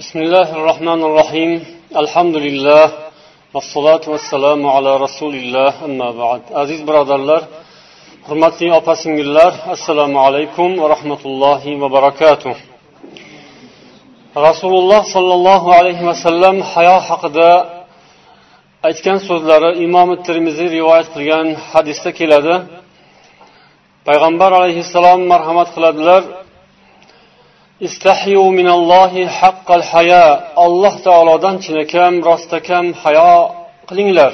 بسم الله الرحمن الرحيم الحمد لله والصلاة والسلام على رسول الله أما بعد عزيز برادرlar hurmatli opa singillar assalomu alaykum va rahmatullohi va barakatuh rasululloh sollallohu alayhi vasallam hayo haqida aytgan so'zlari imom termiziy rivoyat qilgan hadisda keladi payg'ambar alayhissalom marhamat qiladilar Istahiyu minallohi haqqal haya alloh taolodan chinakam rostakam hayo qilinglar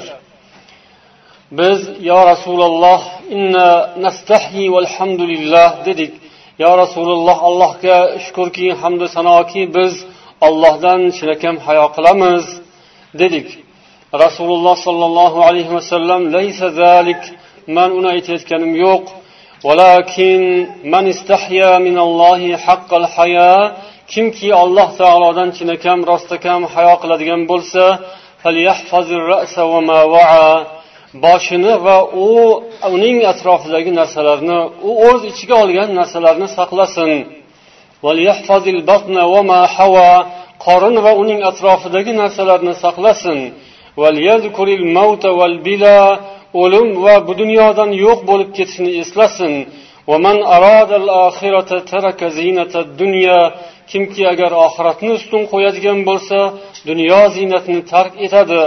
biz yo rasululloh inna nastahyi valhamdulillah dedik yo rasululloh allohga shukurki hamdu sanoki biz ollohdan chinakam hayo qilamiz dedik rasululloh sollallohu alayhi vasallam laysa zalik man uni aytayotganim yo'q ولكن من استحيا من الله حق الحياء kimki alloh taolodan chinakam rostakam hayo qiladigan bo'lsa boshini va u uning atrofidagi narsalarni u o'z ichiga olgan narsalarni saqlasin qorin va uning atrofidagi narsalarni saqlasin O'lim va bu dunyodan yo'q bo'lib ketishni eslasin. Kimki agar oxiratni ustun qo'yadigan bo'lsa dunyo ziynatini tark etadi.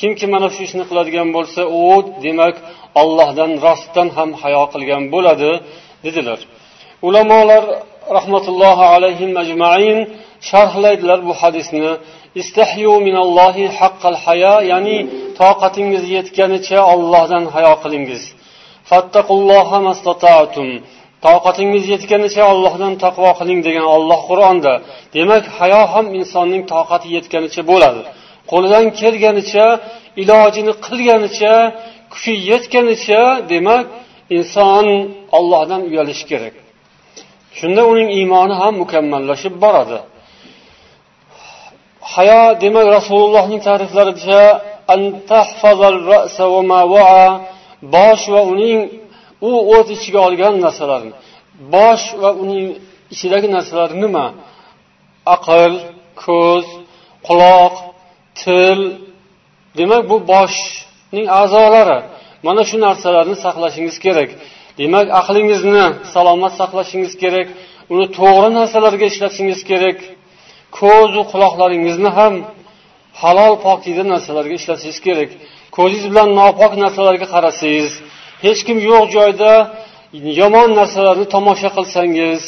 Kimki mana shu ishni qiladigan bo'lsa u demak ollohdan rostdan ham hayo qilgan bo'ladi dedilar. Ulamolar rahmatullohi alayhim ajmain sharhlaydilar bu hadisni. Istahyu minallohi haqqal haya ya'ni toqatingiz yetganicha ollohdan hayo qilingiz. Toqatingiz yetganicha ollohdan taqvo qiling degan olloh qur'onda. Demak hayo ham insonning toqati yetganicha bo'ladi. Qo'lidan kelganicha ilojini qilganicha kuchi yetganicha demak inson ollohdan uyalishi kerak. Shunda uning iymoni ham mukammallashib boradi. Hayo demak rasulullohning ta'riflaricha bosh va uning u o'z ichiga olgan narsalarni bosh va uning ichidagi narsalar nima? Aql ko'z quloq til. Demak bu boshning a'zolari. Mana shu narsalarni saqlashingiz kerak. Demak aqlingizni salomat saqlashingiz kerak. Uni to'g'ri narsalarga ishlatishingiz kerak. Ko'zu quloqlaringizni ham halol pokiza narsalarga ishlatishingiz kerak. Ko'zingiz bilan nopok narsalarga qarasangiz hech kim yo'q joyda yomon narsalarni tomosha qilsangiz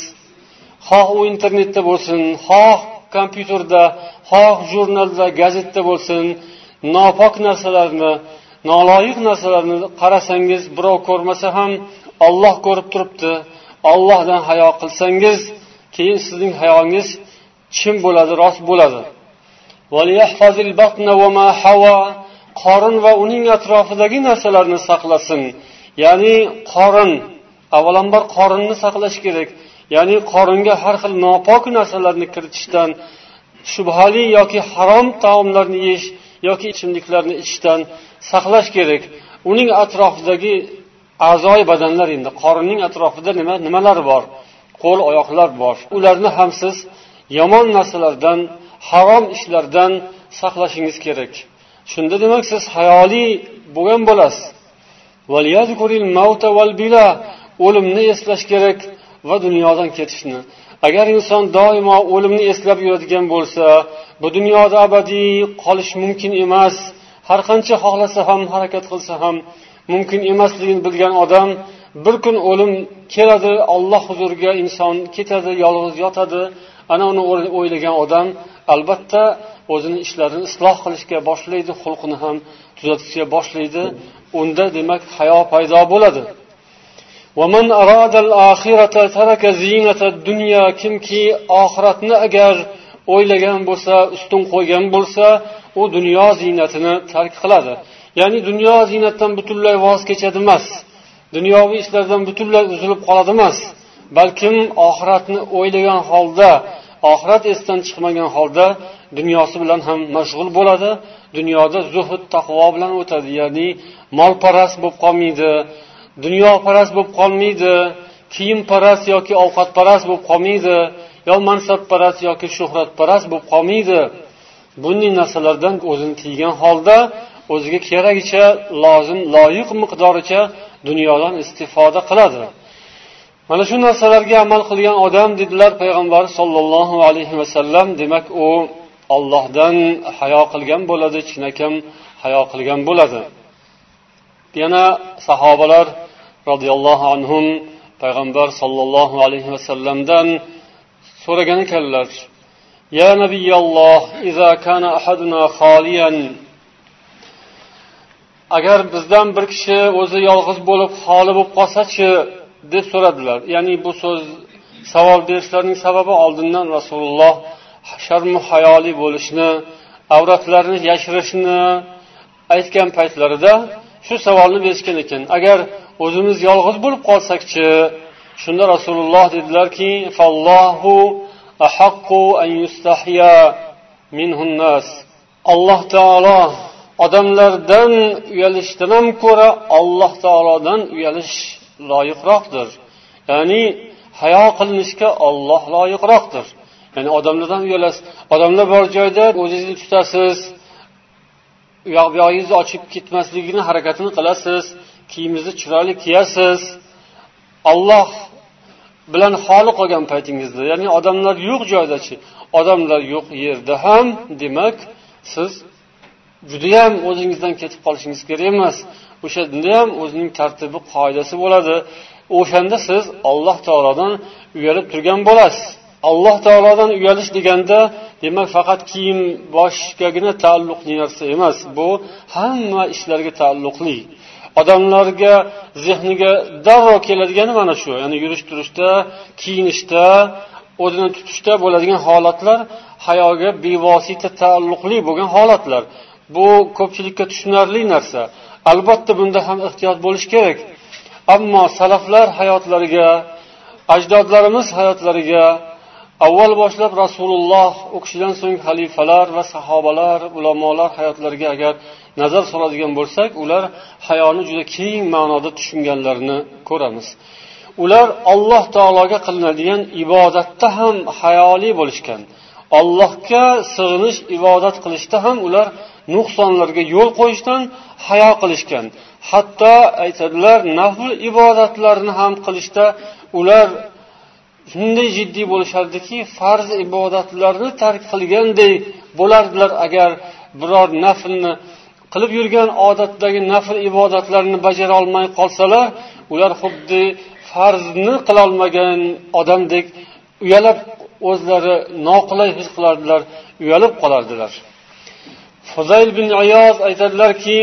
xoh u internetda bo'lsin xoh kompyuterda xoh jurnalda gazetda bo'lsin nopok narsalarni noloyiq narsalarni qarasangiz birov ko'rmasa ham olloh ko'rib turibdi ollohdan hayo qilsangiz keyin sizning hayongiz chin bo'ladi rost bo'ladi. Qorin va uning atrofidagi narsalarni saqlasin. Ya'ni qorin avvalambor qorinni saqlash kerak. Ya'ni qoringa har xil nopok narsalarni kiritishdan shubhali yoki harom taomlarni yeyish yoki ichimliklarni ichishdan saqlash kerak. Uning atrofidagi a'zoyi badanlar endi. Qorinning atrofida nima nimalar bor? Qo'l oyoqlar bor. Ularni ham siz yomon narsalardan harom ishlardan saqlashingiz kerak. Shunda demak siz hayoli bo'lgan bo'lasiz. O'limni eslash kerak va dunyodan ketishni. Agar inson doimo o'limni eslab yuradigan bo'lsa bu dunyoda abadiy qolish mumkin emas. Har qancha xohlasa ham harakat qilsa ham mumkin emasligini bilgan odam bir kun o'lim keladi olloh huzuriga inson ketadi yolg'iz yotadi. Ana uni o'ylagan odam albatta o'zini ishlarini isloh qilishga boshlaydi xulqini ham tuzatishga boshlaydi. Unda demak hayo paydo bo'ladi. Kimki oxiratni agar o'ylagan bo'lsa ustun qo'ygan bo'lsa u dunyo ziynatini tark qiladi. Ya'ni dunyo ziynatdan butunlay voz kechadi emas. Dunyoviy ishlardan butunlay uzilib qoladi emas. Balkim oxiratni o'ylagan holda oxirat esdan chiqmagan holda dunyosi bilan ham mashg'ul bo'ladi. Dunyoda zuhud taqvo bilan o'tadi ya'ni molparast bo'lib qolmaydi dunyoparast bo'lib qolmaydi kiyimparast yoki ovqatparast bo'lib qolmaydi yo mansabparast yoki shuhratparast bo'lib qolmaydi. Bunday narsalardan o'zini tiygan holda o'ziga keragicha lozim loyiq miqdoricha dunyodan istifoda qiladi. Mana shu narsalarga amal qilgan odam dedilar payg'ambar sollallohu alayhi vasallam demak u ollohdan hayo qilgan bo'ladi chinakam hayo qilgan bo'ladi. Yana sahobalar roziyallohu anhu payg'ambar sollallohu alayhi vasallamdan so'ragan ekanlar. Ya nabiyalloh iza kana ahaduna xoliyan agar bizdan bir kishi o'zi yolg'iz bo'lib xoli bo'lib qolsachi deb so'radilar. Ya'ni bu so'z savol berishlarining sababi oldindan rasululloh sharmu hayoli bo'lishni avratlarini yashirishni aytgan paytlarida shu savolni berishgan ekan. Agar o'zimiz yolg'iz bo'lib qolsakchi shunda rasululloh dedilarki alloh taolo odamlardan uyalishdan ham ko'ra alloh taolodan uyalish loyiqroqdir. Ya'ni hayo qilinishga olloh loyiqroqdir. Ya'ni odamlardan uyalasiz odamlar bor joyda o'zingizni tutasiz u yoq bu yog'ingizni ochib ketmasligini harakatini qilasiz kiyimingizni chiroyli kiyasiz. Olloh bilan xoli qolgan paytingizda ya'ni odamlar yo'q joydachi odamlar yo'q yerda ham demak siz judayam o'zingizdan ketib qolishingiz kerak emas. O'shanda ham o'zining tartibi qoidasi bo'ladi. O'shanda siz alloh taolodan uyalib turgan bo'lasiz. Alloh taolodan uyalish deganda demak faqat kiyim boshgagina taalluqli narsa emas. Bu hamma ishlarga taalluqli. Odamlarga zehniga darrov keladigani mana shu ya'ni yurish turishda kiyinishda o'zini tutishda bo'ladigan holatlar hayoga bevosita taalluqli bo'lgan holatlar. Bu ko'pchilikka tushunarli narsa. Albatta bunda ham ehtiyot bo'lish kerak. Ammo salaflar hayotlariga ajdodlarimiz hayotlariga avval boshlab rasululloh u kishidan so'ng xalifalar va sahobalar ulamolar hayotlariga agar nazar soladigan bo'lsak ular hayoni juda keng ma'noda tushunganlarini ko'ramiz. Ular alloh taologa qilinadigan ibodatda ham hayoli bo'lishgan. Ollohga sig'inish ibodat qilishda ham ular nuqsonlarga yo'l qo'yishdan hayo qilishgan. Hatto aytadilar nafl ibodatlarni ham qilishda ular shunday jiddiy bo'lishardiki farz ibodatlarni tark qilganday bo'lardilar agar biror naflni qilib yurgan odatdagi nafl ibodatlarini bajara olmay qolsalar ular xuddi farzni qilolmagan odamdek uyalib o'zlari noqulay his qilardilar uyalib qolardilar fuzayl bin ayoz aytadilarki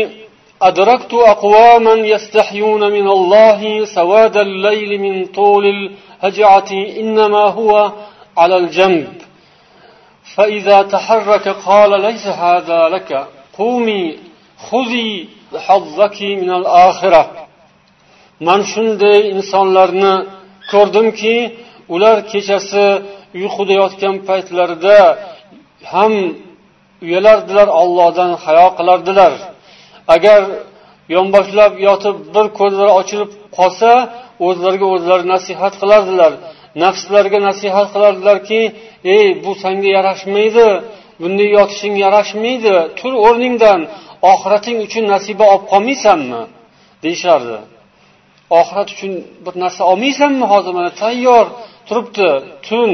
أدركت أقواما يستحيون من الله سواد الليل من طول الهجعة إنما هو على الجنب فإذا تحرك قال ليس هذا لك قومي خذي حظك من الآخرة man shunday insonlarni ko'rdimki ular kechasi uyquda yotgan paytlarida ham uyalardilar ollohdan hayo qilardilar. Agar yonboshlab yotib bir ko'zlari ochilib qolsa o'zlariga o'zlari nasihat qilardilar. Nafslariga nasihat qilardilarki ey bu senga yarashmaydi bunday yotishing yarashmaydi tur o'rningdan oxirating uchun nasiba olib qolmaysanmi? deyishardi oxirat uchun bir narsa olmaysanmi hozir mana tayyor turibdi tun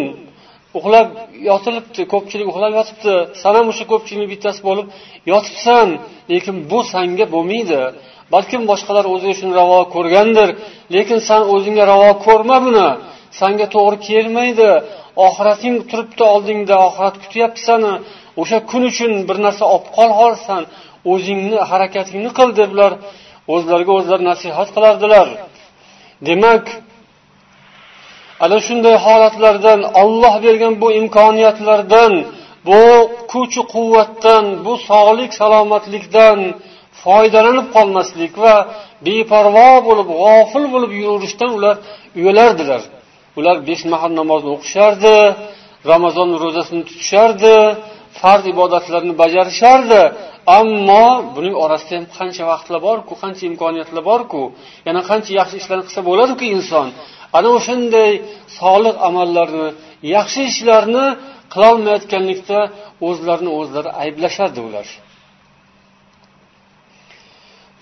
uxlab yotilibdi ko'pchilik uxlab yotibdi. San ham o'sha ko'pchilikni bittasi bo'lib yotibsan lekin bu sanga bo'lmaydi. Balkim boshqalar o'ziga shuni ravo ko'rgandir lekin san o'zingga ravo ko'rma buni. Sanga to'g'ri kelmaydi. Oxirating turibdi oldingda oxirat kutyapti sani. O'sha kun uchun bir narsa olib qol qolsan o'zingni harakatingni qil deb ular o'zlariga o'zlari nasihat qilardilar. Demak ana shunday holatlardan olloh bergan bu imkoniyatlardan bu kuchu quvvatdan bu sog'lik salomatlikdan foydalanib qolmaslik va beparvo bo'lib g'ofil bo'lib yuraverishdan ular uyalardilar. Ular besh mahal namozni o'qishardi ramazon ro'zasini tutishardi farz ibodatlarni bajarishardi. Ammo buning orasida ham qancha vaqtlar borku qancha imkoniyatlar borku? Yana qancha yaxshi ishlarni qilsa bo'ladiku inson? ana o'shanday solih amallarni yaxshi ishlarni qilolmayotganlikda o'zlarini o'zlari ayblashardi ular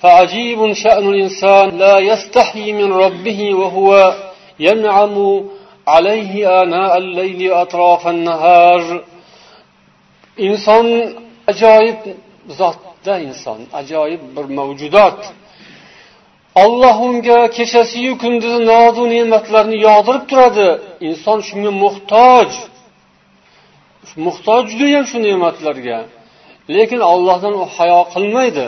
فعجيب شأن الإنسان لا يستحي من ربه وهو ينعم عليه آناء الليل أطراف النهار inson ajoyib zotda inson ajoyib bir mavjudot Olloh unga kechasiyu kunduzi nozu ne'matlarni yog'dirib turadi. Inson shunga muhtoj. Muhtoj judayam shu ne'matlarga. Lekin ollohdan u hayo qilmaydi.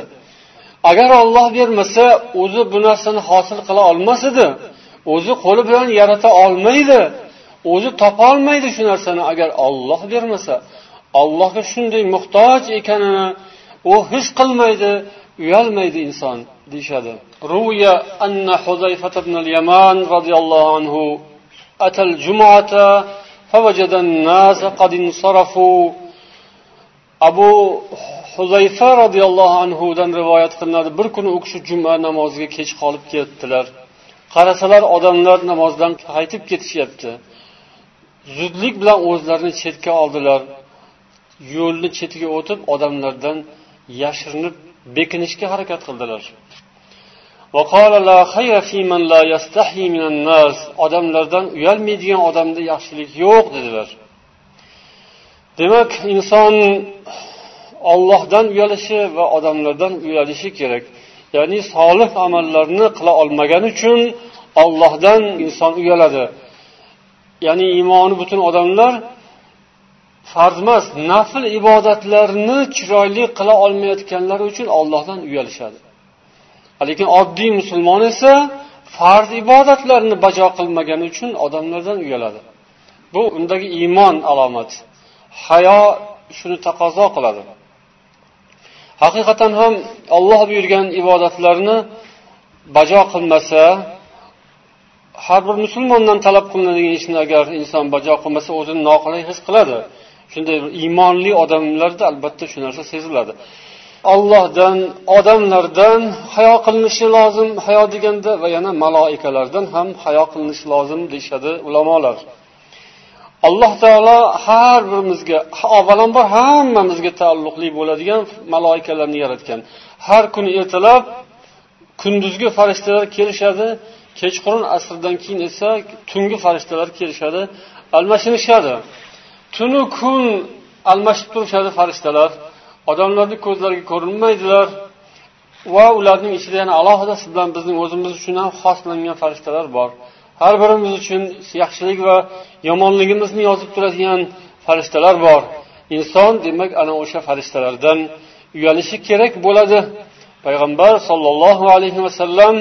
Agar olloh bermasa o'zi bu narsani hosil qila olmas edi. O'zi qo'li bilan yarata olmaydi. O'zi topolmaydi shu narsani agar olloh bermasa. Allohga shunday muhtoj ekanini u his qilmaydi. uyalmaydi inson deyishadi روي أن حذيفة بن اليمان رضي الله عنه أتى الجمعة فوجد الناس قد انصرفوا abu huzayfa roziyallohu anhudan rivoyat qilinadi bir kuni u kishi juma namoziga kech qolib ketdilar qarasalar odamlar namozdan qaytib ketishyapti zudlik bilan o'zlarini chetga oldilar yo'lni chetiga o'tib odamlardan yashirinib bekinishga harakat qildilar. Odamlardan uyalmaydigan odamda yaxshilik yo'q dedilar. Demak inson ollohdan uyalishi va odamlardan uyalishi kerak. Ya'ni solih amallarni qila olmagani uchun ollohdan inson uyaladi. Ya'ni iymoni butun odamlar farz emas nafl ibodatlarni chiroyli qila olmayotganlari uchun ollohdan uyalishadi. Lekin oddiy musulmon esa farz ibodatlarni bajo qilmagani uchun odamlardan uyaladi. Bu undagi iymon alomati. Hayo shuni taqozo qiladi. Haqiqatan ham olloh buyurgan ibodatlarni bajo qilmasa har bir musulmondan talab qilinadigan ishni agar inson bajo qilmasa o'zini noqulay his qiladi. Shunday iymonli odamlarda albatta shu narsa seziladi. Ollohdan odamlardan hayo qilinishi lozim hayo deganda va yana maloikalardan ham hayo qilinishi lozim deyishadi ulamolar. Alloh taolo har birimizga avvalambor hammamizga taalluqli bo'ladigan maloikalarni yaratgan. Har kuni ertalab kunduzgi farishtalar kelishadi kechqurun asrdan keyin esa tungi farishtalar kelishadi almashinishadi. Tunu kun almashib turishadi farishtalar. Odamlarni ko'zlariga ko'rinmaydilar va ularning ichida yana alohidasi bilan bizning o'zimiz uchun ham xoslangan farishtalar bor. Har birimiz uchun yaxshilik va yomonligimizni yozib turadigan farishtalar bor. Inson demak ana o'sha farishtalardan uyalishi kerak bo'ladi. Payg'ambar sollallohu alayhi vasallam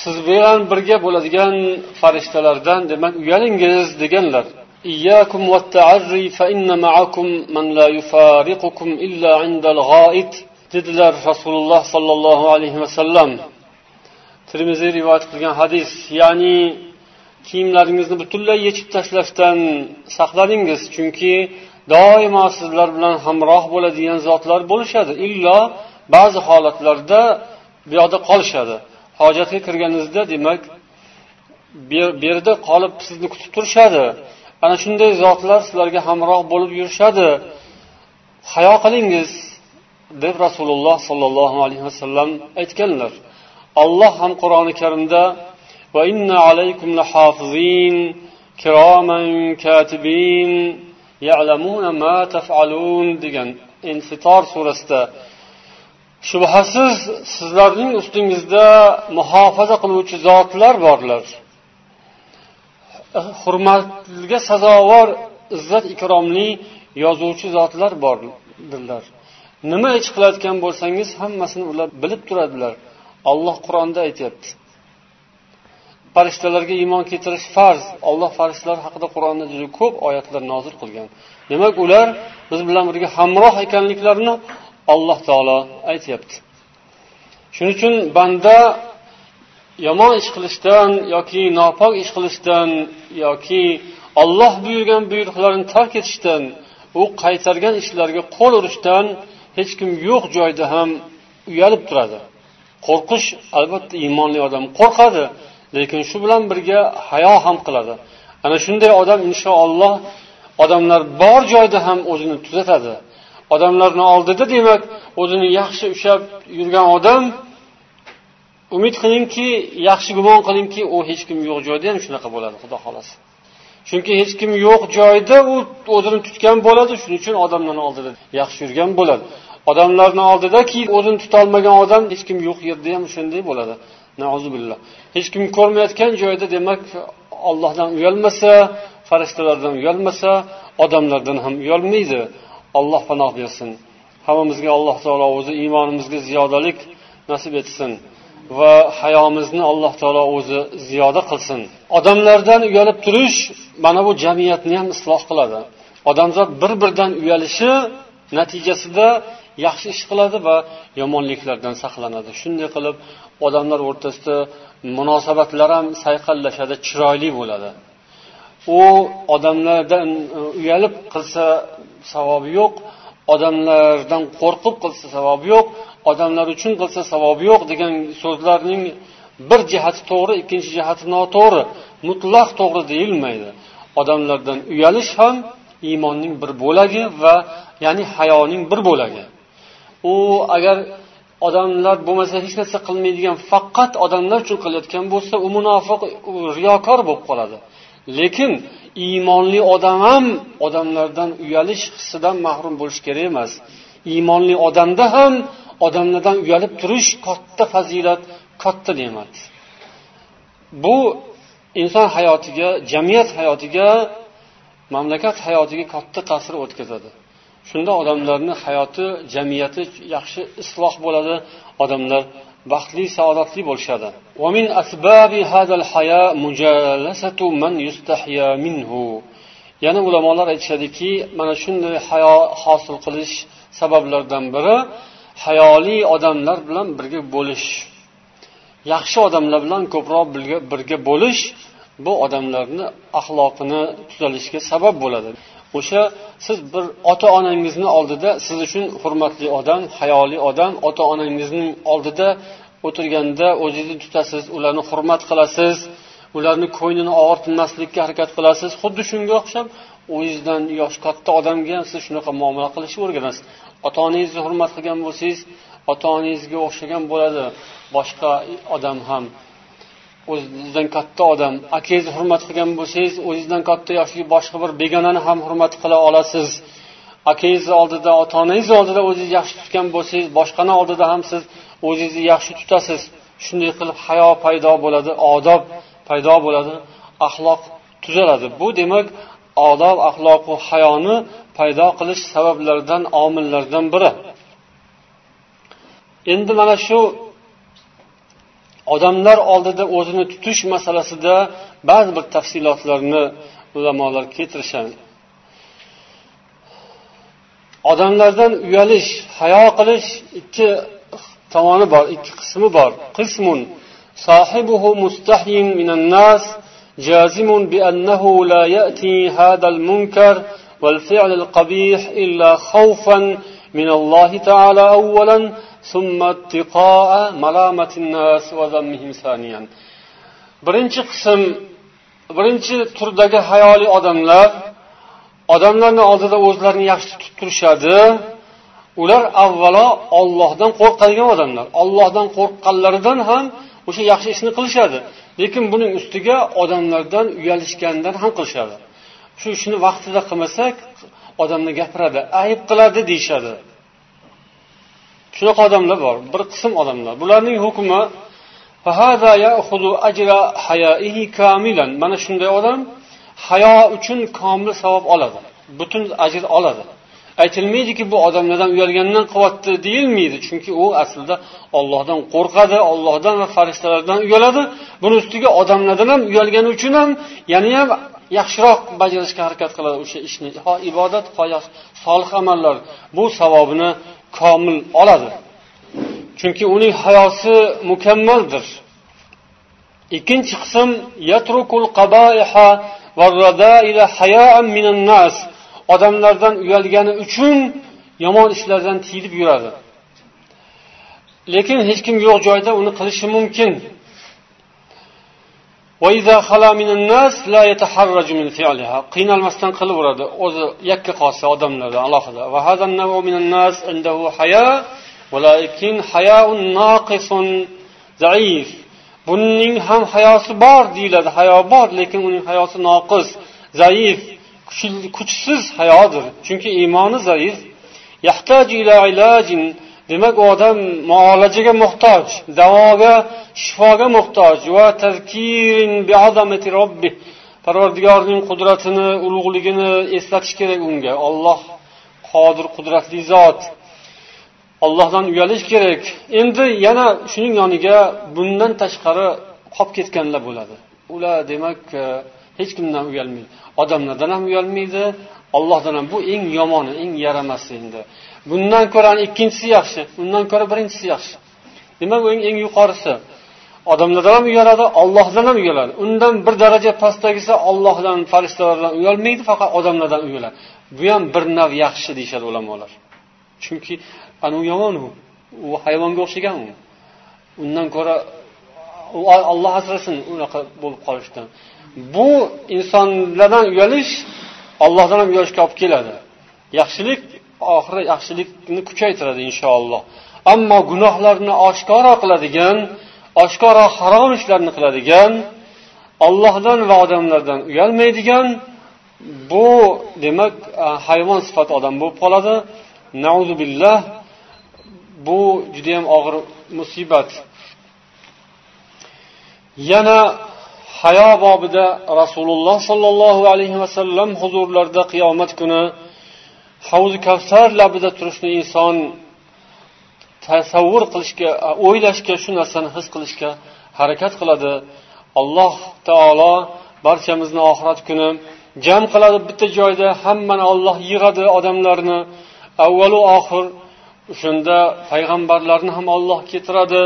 siz bilan birga bo'ladigan farishtalardan demak uyalingiz deganlar. إياكم والتعري فإن معكم من لا يفارقكم إلا عند الغائط dedilar rasululloh sollallohu alayhi vasallam termiziy rivoyat qilgan hadis ya'ni kiyimlaringizni butunlay yechib tashlashdan saqlaningiz chunki doimo sizlar bilan hamroh bo'ladigan zotlar bo'lishadi illo ba'zi holatlarda bu yoqda qolishadi hojatga kirganingizda demak bu yerda qolib sizni kutib turishadi ana shunday zotlar sizlarga hamroh bo'lib yurishadi. Hayo qilingiz deb rasululloh sollallohu alayhi vasallam aytganlar. Alloh ham qur'oni karimda va inna alaykum katibin ya'lamuna ma taf'alun degan infitor surasida. Shubhasiz sizlarning ustingizda muhofaza qiluvchi zotlar borlar. Hurmatga sazovor izzat ikromli yozuvchi zotlar bordirlar. Nima ish qilayotgan bo'lsangiz hammasini ular bilib turadilar. Olloh qur'onda aytyapti. Farishtalarga iymon keltirish farz. Olloh farishtalar haqida qur'onda juda ko'p oyatlar nozil qilgan. Demak ular biz bilan birga hamroh ekanliklarini alloh taolo aytyapti. Shuning uchun banda yomon ish qilishdan yoki nopok ish qilishdan yoki olloh buyurgan buyruqlarni tark etishdan u qaytargan ishlarga qo'l urishdan hech kim yo'q joyda ham uyalib turadi. Qo'rqish albatta iymonli odam qo'rqadi lekin shu bilan birga hayo ham qiladi. Ana shunday odam inshaalloh odamlar bor joyda ham o'zini tuzatadi. Odamlarni oldida demak o'zini yaxshi ushlab yurgan odam umid qilingki yaxshi gumon qilingki u hech kim yo'q joyda ham shunaqa bo'ladi xudo xohlasa. Chunki hech kim yo'q joyda u o'zini tutgan bo'ladi shuning uchun odamlarni oldida yaxshi yurgan bo'ladi. Odamlarni oldidaki o'zini tutolmagan odam hech kim yo'q yerda ham shunday bo'ladi. Hech kim ko'rmayotgan joyda demak ollohdan uyalmasa farishtalardan uyalmasa odamlardan ham uyalmaydi. Alloh panoh bersin. Hammamizga alloh taolo o'zi iymonimizga ziyodalik nasib etsin. Va hayomizni alloh taolo o'zi ziyoda qilsin. Odamlardan uyalib turish mana bu jamiyatni ham isloh qiladi. Odamzod bir biridan uyalishi natijasida yaxshi ish qiladi va yomonliklardan saqlanadi. Shunday qilib odamlar o'rtasida munosabatlar ham sayqallashadi chiroyli bo'ladi. U odamlardan uyalib qilsa savobi yo'q odamlardan qo'rqib qilsa savobi yo'q odamlar uchun qilsa savobi yo'q degan so'zlarning bir jihati to'g'ri ikkinchi jihati noto'g'ri mutlaq to'g'ri deyilmaydi. Odamlardan uyalish ham iymonning bir bo'lagi va ya'ni hayoning bir bo'lagi. U agar odamlar bo'lmasa hech narsa qilmaydigan faqat odamlar uchun qilayotgan bo'lsa u munofiq riyokor bo'lib qoladi. Lekin iymonli odam ham odamlardan uyalish hissidan mahrum bo'lishi kerak emas. Iymonli odamda ham odamlardan uyalib turish katta fazilat katta ne'mat. Bu inson hayotiga jamiyat hayotiga mamlakat hayotiga katta ta'sir o'tkazadi. Shunda odamlarni hayoti jamiyati yaxshi isloh bo'ladi. Odamlar baxtli saodatli bo'lishadi. Yana ulamolar aytishadiki mana shunday hayo hosil qilish sabablaridan biri hayoli odamlar bilan birga bo'lish. Yaxshi odamlar bilan ko'proq birga bo'lish bu odamlarni axloqini tuzalishiga sabab bo'ladi. O'sha siz bir ota onangizni oldida siz uchun hurmatli odam hayoli odam ota onangizning oldida o'tirganda o'zingizni tutasiz ularni hurmat qilasiz ularni ko'nglini og'ritmaslikka harakat qilasiz. Xuddi shunga o'xshab o'zingizdan yoshi katta odamga ham siz shunaqa muomala qilishni o'rganasiz. Ota onangizni hurmat qilgan bo'lsangiz ota onangizga o'xshagan bo'ladi. Boshqa odam ham o'zingizdan katta odam. Akangizni hurmat qilgan bo'lsangiz o'zingizdan katta yoshli boshqa bir begonani ham hurmat qila olasiz. Akangizni oldida ota onangizni oldida o'zingizni yaxshi tutgan bo'lsangiz boshqani oldida ham siz o'zingizni yaxshi tutasiz. Shunday qilib hayo paydo bo'ladi odob paydo bo'ladi axloq tuzaladi. Bu demak odob axloqu hayoni paydo qilish sabablaridan omillardan biri. Endi mana shu odamlar oldida o'zini tutish masalasida ba'zi bir tafsilotlarni ulamolar keltirishadi odamlardan uyalish hayo qilish ikki tomoni bor ikki qismi bor qismun صاحبه مستحي من الناس جازم بأنه لا يأتي هذا المنكر والفعل القبيح إلا خوفا من الله تعالى أولا birinchi qism birinchi turdagi hayoli odamlar odamlarni oldida o'zlarini yaxshi tutib turishadi. Ular avvalo ollohdan qo'rqadigan odamlar. Ollohdan qo'rqqanlaridan ham o'sha yaxshi ishni qilishadi. Lekin buning ustiga odamlardan uyalishganidan ham qilishadi. Shu ishni vaqtida qilmasak odamni gapiradi ayb qiladi deyishadi. Shunaqa odamlar bor bir qism odamlar. Bularning hukmi mana shunday odam hayo uchun komil savob oladi butun ajr oladi. Aytilmaydiki bu odamlardan uyalgandan qilyapti deyilmaydi chunki u aslida ollohdan qo'rqadi ollohdan va farishtalardan uyaladi. Buni ustiga odamlardan ham uyalgani uchun ham yanayam yaxshiroq bajarishga harakat qiladi o'sha ishni. Ho ibodat ho solih amallar. Bu savobini komil oladi. Chunki uning hayosi mukammaldir. Ikkinchi qism yatrukul qabaiha minan nas. Odamlardan uyalgani uchun yomon ishlardan tiyilib yuradi. Lekin hech kim yo'q joyda uni qilishi mumkin. Qiynalmasdan qilaveradi o'zi yakka qolsa odamlardan alohida. buning ham hayosi bor deyiladi. Hayo bor lekin uning hayosi noqis zaif kuchsiz hayodir. Chunki iymoni zaif. Demak u odam muolajaga muhtoj davoga shifoga muhtoj va parvardigorning qudratini ulug'ligini eslatish kerak unga. Olloh qodir qudratli zot. Ollohdan uyalish kerak. Endi yana shuning yoniga bundan tashqari qolib ketganlar bo'ladi. Ular demak e, hech kimdan uyalmaydi. Odamlardan ham uyalmaydi ollohdan ham. Bu eng yomoni eng yaramasi endi. Bundan ko'ra ikkinchisi yaxshi undan ko'ra birinchisi yaxshi. Demak u eng yuqorisi. Odamlardan ham uyaladi ollohdan ham uyaladi. Undan bir daraja pastdagisi ollohdan farishtalardan uyalmaydi faqat odamlardan uyaladi. Bu ham bir nav yaxshi deyishadi ulamolar. Chunki ana u yomon u. U hayvonga o'xshagan u. Undan ko'ra olloh asrasin unaqa bo'lib qolishdan. Bu insonlardan uyalish ollohdan ham uyalishga olib keladi. Yaxshilik oxiri yaxshilikni kuchaytiradi inshaalloh. Ammo gunohlarni oshkoro qiladigan oshkoro harom ishlarni qiladigan ollohdan va odamlardan uyalmaydigan bu demak e, hayvon sifat odam bo'lib qoladi. Billah bu judayam og'ir musibat. Yana hayo bobida rasululloh sollallohu alayhi vasallam huzurlarida qiyomat kuni havzi kavsar labida turishni inson tasavvur qilishga o'ylashga shu narsani his qilishga harakat qiladi. Alloh taolo barchamizni oxirat kuni jam qiladi bitta joyda hammani olloh yig'adi odamlarni. Avvalu oxir o'shanda payg'ambarlarni ham olloh keltiradi.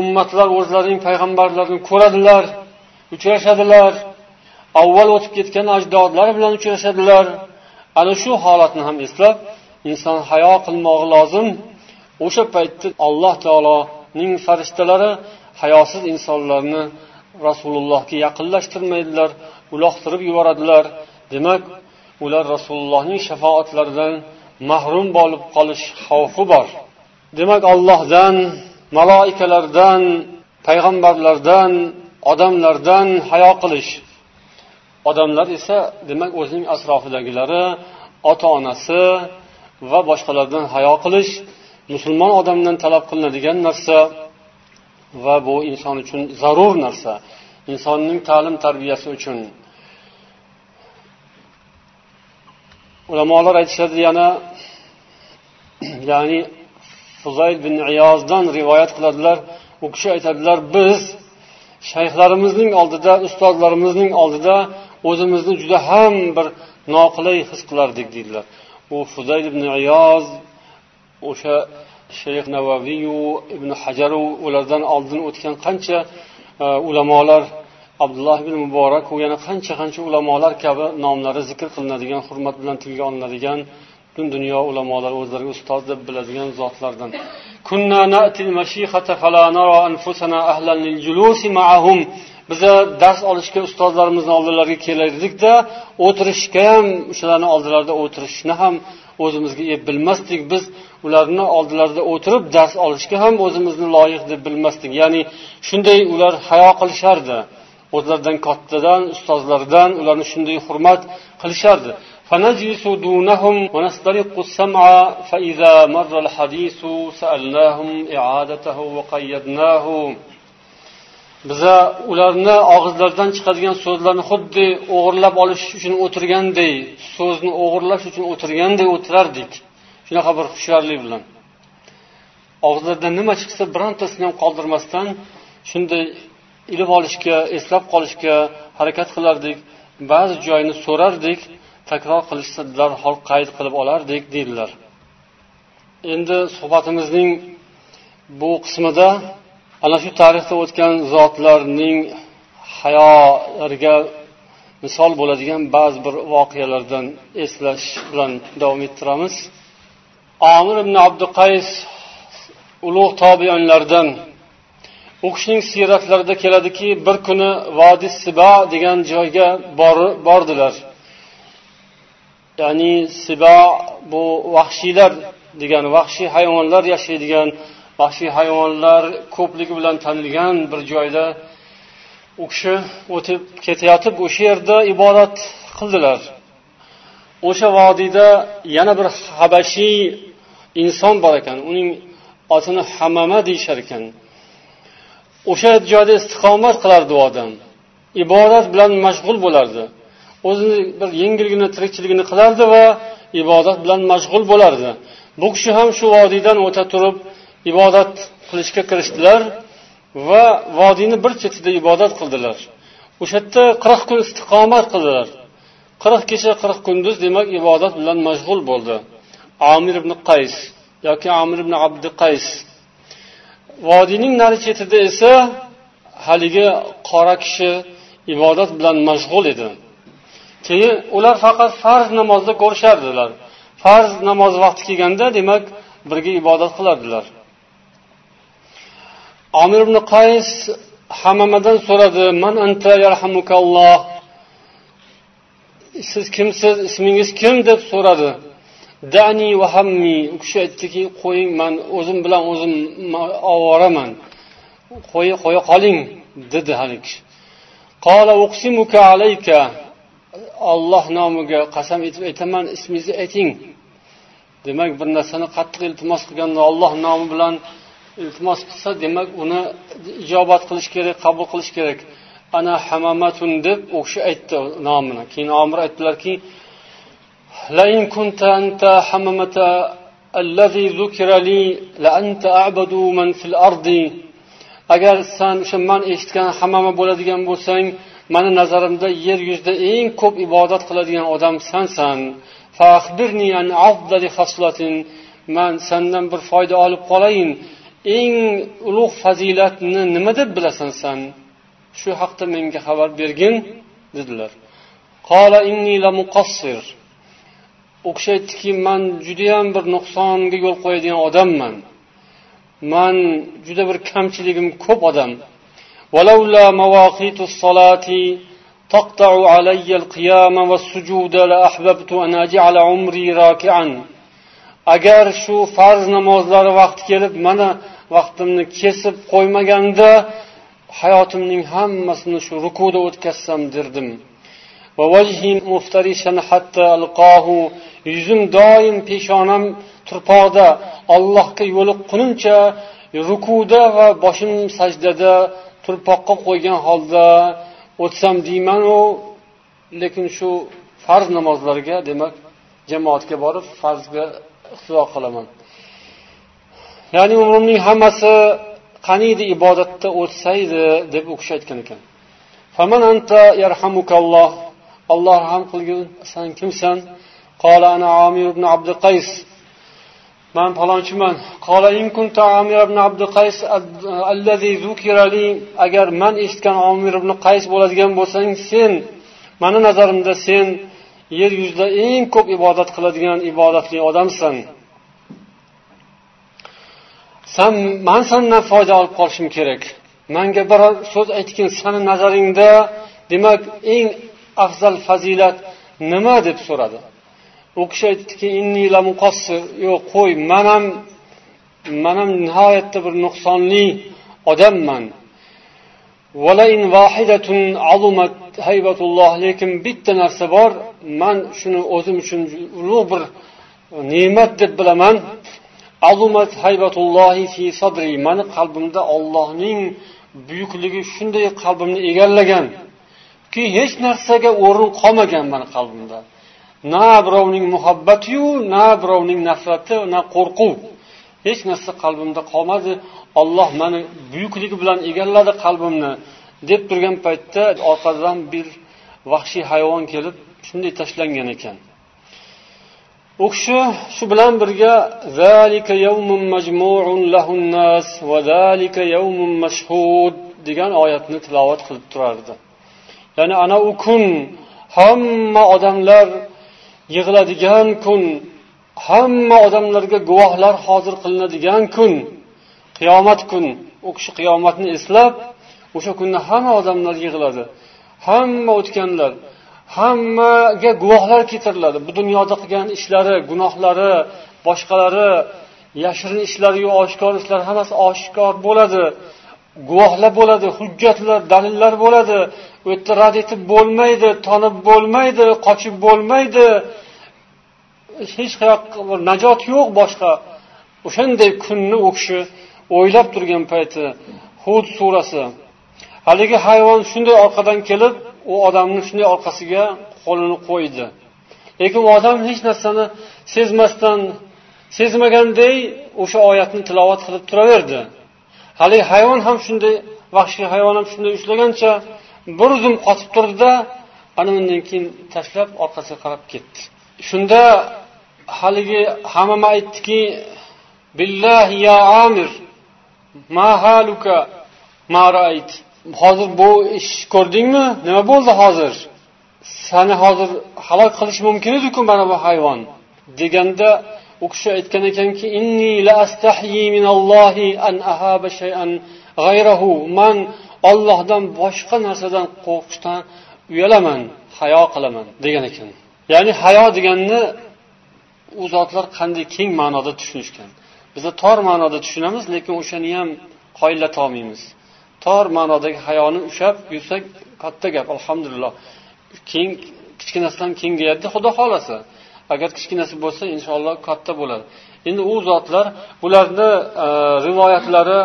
Ummatlar o'zlarining payg'ambarlarini ko'radilar uchrashadilar. Avval o'tib ketgan ajdodlar bilan uchrashadilar. Ana shu holatni ham eslab inson hayo qilmog'i lozim. O'sha paytda alloh taoloning farishtalari hayosiz insonlarni rasulullohga yaqinlashtirmaydilar uloqtirib yuboradilar. Demak ular rasulullohning shafoatlaridan mahrum bo'lib qolish xavfi bor. Demak ollohdan maloikalardan payg'ambarlardan odamlardan hayo qilish odamlar esa demak o'zining atrofidagilari ota onasi va boshqalardan hayo qilish musulmon odamdan talab qilinadigan narsa va bu inson uchun zarur narsa. Insonning ta'lim tarbiyasi uchun. Ulamolar aytishadi yana ya'ni fuzayl bin iyozdan rivoyat qiladilar. U kishi aytadilar biz shayxlarimizning oldida ustozlarimizning oldida o'zimizni juda ham bir noqulay his qilardik deydilar. U fuzayl ibn iyoz o'sha shayx navaviyu ibn hajaru ulardan oldin o'tgan qancha e, ulamolar abdulloh ibn muborak u yana qancha qancha ulamolar kabi nomlari zikr qilinadigan hurmat bilan tilga olinadigan butun dunyo ulamolari o'zlariga ustoz deb biladigan zotlardan. biza dars olishga ustozlarimizni oldilariga kelardikda o'tirishga ham o'shalarni oldilarida o'tirishni ham o'zimizga ep bilmasdik biz ularni oldilarida o'tirib dars olishga ham o'zimizni loyiq deb bilmasdik ya'ni shunday ular hayo qilishardi o'zlaridan kattadan ustozlaridan ularni shunday hurmat qilishardi فنجلس دونهم ونسترق السمع فإذا مر الحديث سألناهم إعادته وقيدناه biza ularni og'izlaridan chiqadigan so'zlarni xuddi o'g'irlab olish uchun o'tirganday so'zni o'g'irlash uchun o'tirganday o'tirardik. Shunaqa bir hushyorlik bilan. Og'izlaridan nima chiqsa birontasini ham qoldirmasdan shunday ilib olishga eslab qolishga harakat qilardik. Ba'zi joyini so'rardik takror qilishsa darhol qayd qilib olardik deydilar. Endi suhbatimizning bu qismida ana shu tarixda o'tgan zotlarning hayolariga misol bo'ladigan ba'zi bir voqealardan eslash bilan davom ettiramiz. Omir ibn abduqays ulug' tobionlardan u kishining siyratlarida keladiki bir kuni vodi siba degan joyga bordilar. Ya'ni siba bu vahshiylar degan vahshiy hayvonlar yashaydigan vahshiy hayvonlar ko'pligi bilan tanilgan bir joyda u kishi o'tib ketayotib o'sha yerda ibodat qildilar. O'sha vodiyda yana bir habashiy inson bor ekan uning otini hamama deyishar ekan. O'sha joyda istiqomat qilardi u odam ibodat bilan mashg'ul bo'lardi. O'zini bir yengilgina tirikchiligini qilardi va ibodat bilan mashg'ul bo'lardi. Bu kishi ham shu vodiydan o'ta turib ibodat qilishga kirishdilar va vodiyni bir chetida ibodat qildilar. O'sha yerda qirq kun istiqomat qildilar. Qirq kecha qirq kunduz demak ibodat bilan mashg'ul bo'ldi. Amir ibn qays yoki amir ibn abdi qays. Vodiyning nari chetida esa haligi qora kishi ibodat bilan mashg'ul edi. Keyin ular faqat farz namozda ko'rishardilar. Farz namoz vaqti kelganda demak birga ibodat qilardilar. Omir ibn qays hammamadan so'radi man anta yarhamukalloh? Siz kimsiz ismingiz kim? deb so'radi. Dani va hammi. U kishi aytdiki qo'ying man o'zim bilan o'zim ovoraman. Qo'ya qoling dedi haligi kishi. Olloh nomiga qasam etib aytaman ismingizni ayting. Demak bir narsani qattiq iltimos qilganda olloh nomi bilan iltimos qilsa demak uni ijobat qilish kerak qabul qilish kerak. Ana hamamatun deb u kishi aytdi nomini. Keyin omir aytdilarki agar san o'sha man eshitgan hamama bo'ladigan bo'lsang mani nazarimda yer yuzida eng ko'p ibodat qiladigan odam sansan man sandan bir foyda olib qolayin. eng ulug' fazilatni nima deb bilasan san shu haqda menga xabar bergin dedilar u kishi aytdiki man judayam bir nuqsonga yo'l qo'yadigan odamman man juda bir kamchiligim ko'p odam ولولا مواقيت الصلاة تقطع علي القيام والسجود لأحببت أن أجعل عمري راكعا agar shu farz namozlari vaqti kelib mana vaqtimni kesib qo'ymaganda hayotimning hammasini shu rukuda o'tkazsam derdim. Yuzim doim peshonam turpoqda allohga yo'liqqunimcha rukuda va boshim sajdada turpoqqa qo'ygan holda o'tsam deymanu lekin shu farz namozlarga demak jamoatga borib farzga iqtido qilaman. Ya'ni umrimning hammasi qaniydi ibodatda o'tsaydi deb u kishi aytgan ekan. Alloh rahm qilgin san kimsan? Qola ana amir ibn abdi qays. Man falonchiman. Qola in kunta amir ibn abdi qays allazi zukirali agar man eshitgan omir ibn qays bo'ladigan bo'lsang sen mani nazarimda sen yer yuzida eng ko'p ibodat qiladigan ibodatli odamsan. San man sandan foyda olib qolishim kerak manga biror so'z aytgin sani nazaringda demak eng afzal fazilat nima deb so'radi? U kishi aytdiki yo'q qo'y man ham man ham nihoyatda bir nuqsonli odamman. Lekin bitta narsa bor man shuni o'zim uchun ulug' bir ne'mat deb bilaman. Azumat haybatullohi fi sadri mani qalbimda ollohning buyukligi shunday qalbimni egallagan ki hech narsaga o'rin qolmagan mani qalbimda. Na birovning muhabbatiyu na birovning nafrati na qo'rquv. Hech narsa qalbimda qolmadi. Olloh mani buyukligi bilan egalladi qalbimni deb turgan paytda orqadan bir vahshiy hayvon kelib shunday tashlangan ekan. U kishi shu bilan birga degan oyatni tilovat qilib turardi. Ya'ni ana u kun hamma odamlar yig'iladigan kun hamma odamlarga guvohlar hozir qilinadigan kun qiyomat kun. U kishi qiyomatni eslab o'sha kunda hamma odamlar yig'iladi. Hamma o'tganlar hammaga guvohlar keltiriladi. Bu dunyoda qilgan ishlari gunohlari boshqalari yashirin ishlariyu oshkor ishlar hammasi oshkor bo'ladi. Guvohlar bo'ladi hujjatlar dalillar bo'ladi. U yerda rad etib bo'lmaydi tonib bo'lmaydi qochib bo'lmaydi. Hech qayoqqa bir najot yo'q boshqa. O'shanday kunni u kishi o'ylab turgan payti hud surasi. Haligi hayvon shunday orqadan kelib u odamni shunday orqasiga qo'lini qo'ydi. Lekin u odam hech narsani sezmasdan sezmaganday o'sha oyatni tilovat qilib turaverdi. Haligi hayvon ham shunday vahshiy hayvon ham shunday ushlagancha bir zum qotib turdida ana undan keyin tashlab orqasiga qarab ketdi. Shunda haligi hammama aytdiki billahi ya amir ma haluka ma rait hozir bu ish ko'rdingmi? Nima bo'ldi hozir? Sani hozir halok qilish mumkin ediku mana bu hayvon. Deganda u kishi aytgan ekanki man ollohdan boshqa narsadan qo'rqishdan uyalaman hayo qilaman degan ekan. Ya'ni hayo deganni u zotlar qanday keng ma'noda tushunishgan. Biza tor ma'noda tushunamiz lekin o'shani ham qoyillatolmaymiz. Tor ma'nodagi hayoni ushlab yursak katta gap alhamdulillah. Keng kichkinasidan kengayadi xudo xohlasa. Agar kichkinasi bo'lsa inshaalloh katta bo'ladi. Endi u zotlar ularni e, rivoyatlari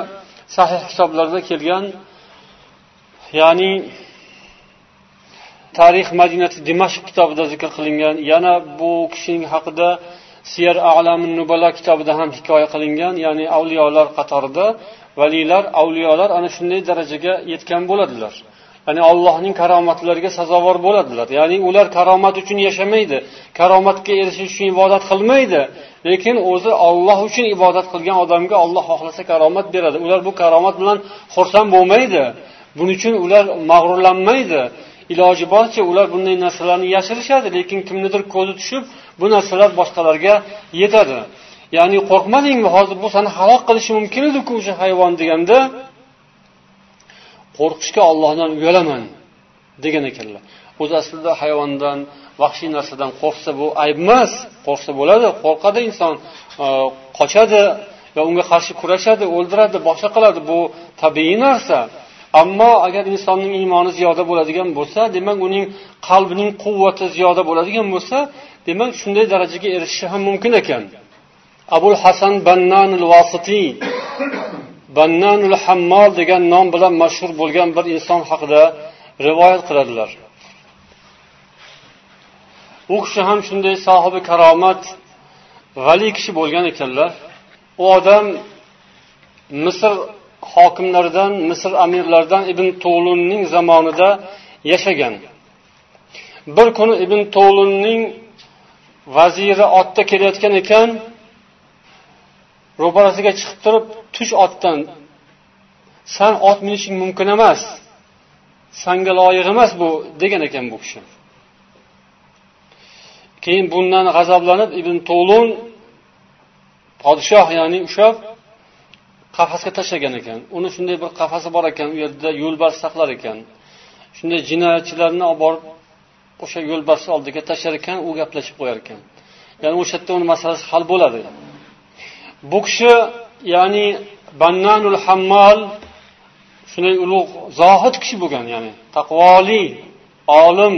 sahih kitoblarda kelgan ya'ni tarix madinati dimashq kitobida zikr qilingan yana bu kishining haqida siyar alamin nubala kitobida ham hikoya qilingan ya'ni avliyolar qatorida valiylar avliyolar ana shunday darajaga yetgan bo'ladilar. Ya'ni allohning karomatlariga sazovor bo'ladilar. Ya'ni ular karomat uchun yashamaydi karomatga erishish uchun ibodat qilmaydi lekin o'zi olloh uchun ibodat qilgan odamga olloh xohlasa karomat beradi. Ular bu karomat bilan xursand bo'lmaydi. Buning uchun ular mag'rurlanmaydi. Iloji boricha ular bunday narsalarni yashirishadi lekin kimnidir ko'zi tushib bu narsalar boshqalarga yetadi. Ya'ni qo'rqmadingmi? Hozir bu seni halok qilishi mumkin ediku o'sha hayvon deganda. Qo'rqishga ollohdan uyalaman degan ekanlar. O'zi aslida hayvondan vahshiy narsadan qo'rqsa bu ayb emas. Qo'rqsa bo'ladi qo'rqadi inson e, qochadi va unga qarshi kurashadi o'ldiradi boshqa qiladi. Bu tabiiy narsa. Ammo agar insonning iymoni ziyoda bo'ladigan bo'lsa demak uning qalbining quvvati ziyoda bo'ladigan bo'lsa demak shunday darajaga erishishi ham mumkin ekan. Abul hasan bannanul vositiy bannanul hammol degan nom bilan mashhur bo'lgan bir inson haqida rivoyat qiladilar. U kishi ham shunday sohibi karomat vali kishi bo'lgan ekanlar. U odam misr hokimlaridan misr amirlaridan ibn to'lunning zamonida yashagan. Bir kuni ibn to'lunning vaziri otda kelayotgan ekan ro'parasiga chiqib turib tush otdan san ot minishing mumkin emas sanga loyiq emas bu degan ekan bu kishi. Keyin bundan g'azablanib ibn to'lun podshoh ya'ni ushlab qafasga tashlagan ekan. Uni shunday bir qafasi bor ekan u yerda yo'lbars saqlar ekan. Shunday jinoyatchilarni olib borib o'sha yo'lbarsni oldiga tashlar ekan u gaplashib qo'yar ekan. Ya'ni o'sha yerda uni masalasi hal bo'ladi. Bu kishi ya'ni bannanul hammol shunday ulug' zohid kishi bo'lgan ya'ni taqvoli olim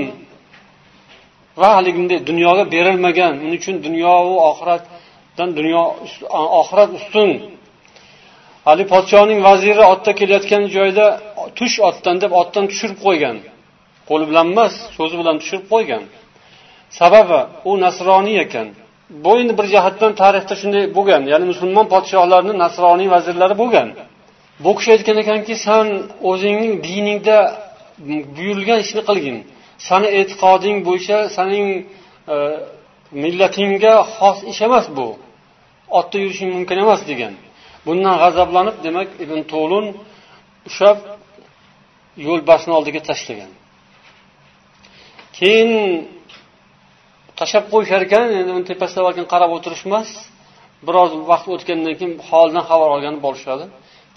va haligi bunday dunyoga berilmagan uning uchun dunyo va oxiratdan dunyo oxirat ustun. Haligi podshoning vaziri otda kelayotgan joyda tush otdan deb otdan tushirib qo'ygan. Qo'li bilan emas so'zi bilan tushirib qo'ygan. Sababi u nasroniy ekan. Bu endi bir jihatdan tarixda shunday bo'lgan ya'ni musulmon podshohlarni nasroniy vazirlari bo'lgan. Bu kishi aytgan ekanki san o'zingning diningda buyurilgan ishni qilgin. Sani e'tiqoding bo'yicha saning e, millatingga xos ish emas bu. Otda yurishing mumkin emas degan. Bundan g'azablanib demak ibn to'lun ushlab yo'lbarsni oldiga tashlagan. Keyin tashlab qo'yishar ekan endi uni tepasida balkim qarab o'tirish emas biroz vaqt o'tgandan keyin holidan xabar olganib borishadi.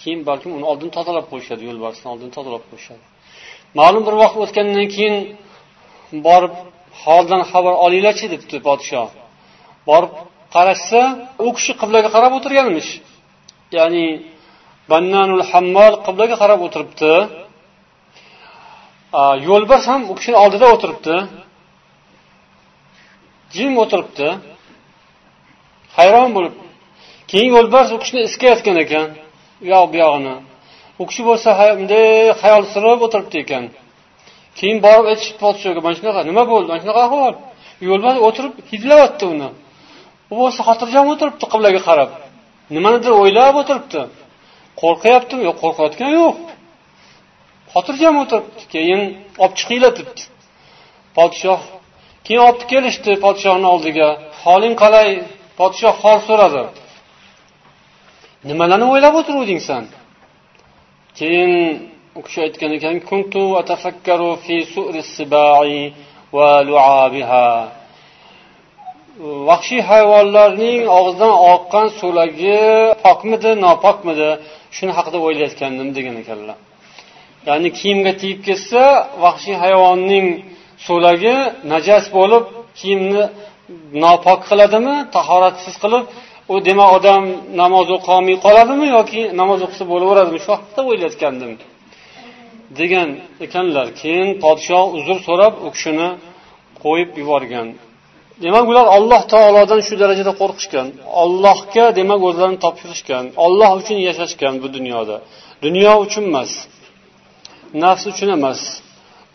Keyin balkim uni oldin tozalab qo'yishadi yo'lbarsni oldin tozalab qo'yishadi. Ma'lum bir vaqt o'tgandan keyin borib holidan xabar olinglarchi debdi podshoh. Borib qarashsa u kishi qiblaga qarab o'tirganmish. Ya'ni bannanul hammol qiblaga qarab o'tiribdi. Yo'lbars ham u kishini oldida o'tiribdi. Jim o'tiribdi. Hayron bo'lib keyin yo'lbars u kishini iskayotgan ekan u yoq bu yog'ini u kishi bo'lsa bunday xayol surib o'tiribdi ekan. Keyin borib aytishibdi podshoga mana shunaqa nima bo'ldi? Mana shunaqa ahvol. Yo'lbars o'tirib hidlayapti uni. U bo'lsa xotirjam o'tiribdi qiblaga qarab. Nimanidir o'ylab o'tiribdi. Qo'rqyaptimi? Yo'q qo'rqayotgani yo'q. Xotirjam o'tiribdi. Keyin olib chiqinglar debdi. Podshoh keyin olib kelishdi podshohni oldiga. Holing qalay podshoh hol so'radi. Nimalarni o'ylab o'tiruvding san? Keyin u kishi aytgan ekan kuntu atafakkaru fi va lu'abiha. Vahshiy hayvonlarning og'zidan oqqan so'lagi pokmidi nopokmidi? Shuni haqida o'ylayotgandim degan ekanlar. Ya'ni kiyimga tegib ketsa vahshiy hayvonning so'lagi najas bo'lib kiyimni nopok qiladimi tahoratsiz qilib u demak odam namoz o'qiolmay qoladimi yoki namoz o'qisa bo'laveradimi? Shu haqida o'ylayotgandim. Degan ekanlar keyin podshoh uzr so'rab u kishini qo'yib yuborgan. Demak ular alloh taolodan shu darajada qo'rqishgan. Ollohga demak o'zlarini topshirishgan. Olloh uchun yashashgan bu dunyoda. Dunyo uchun emas nafs uchun emas.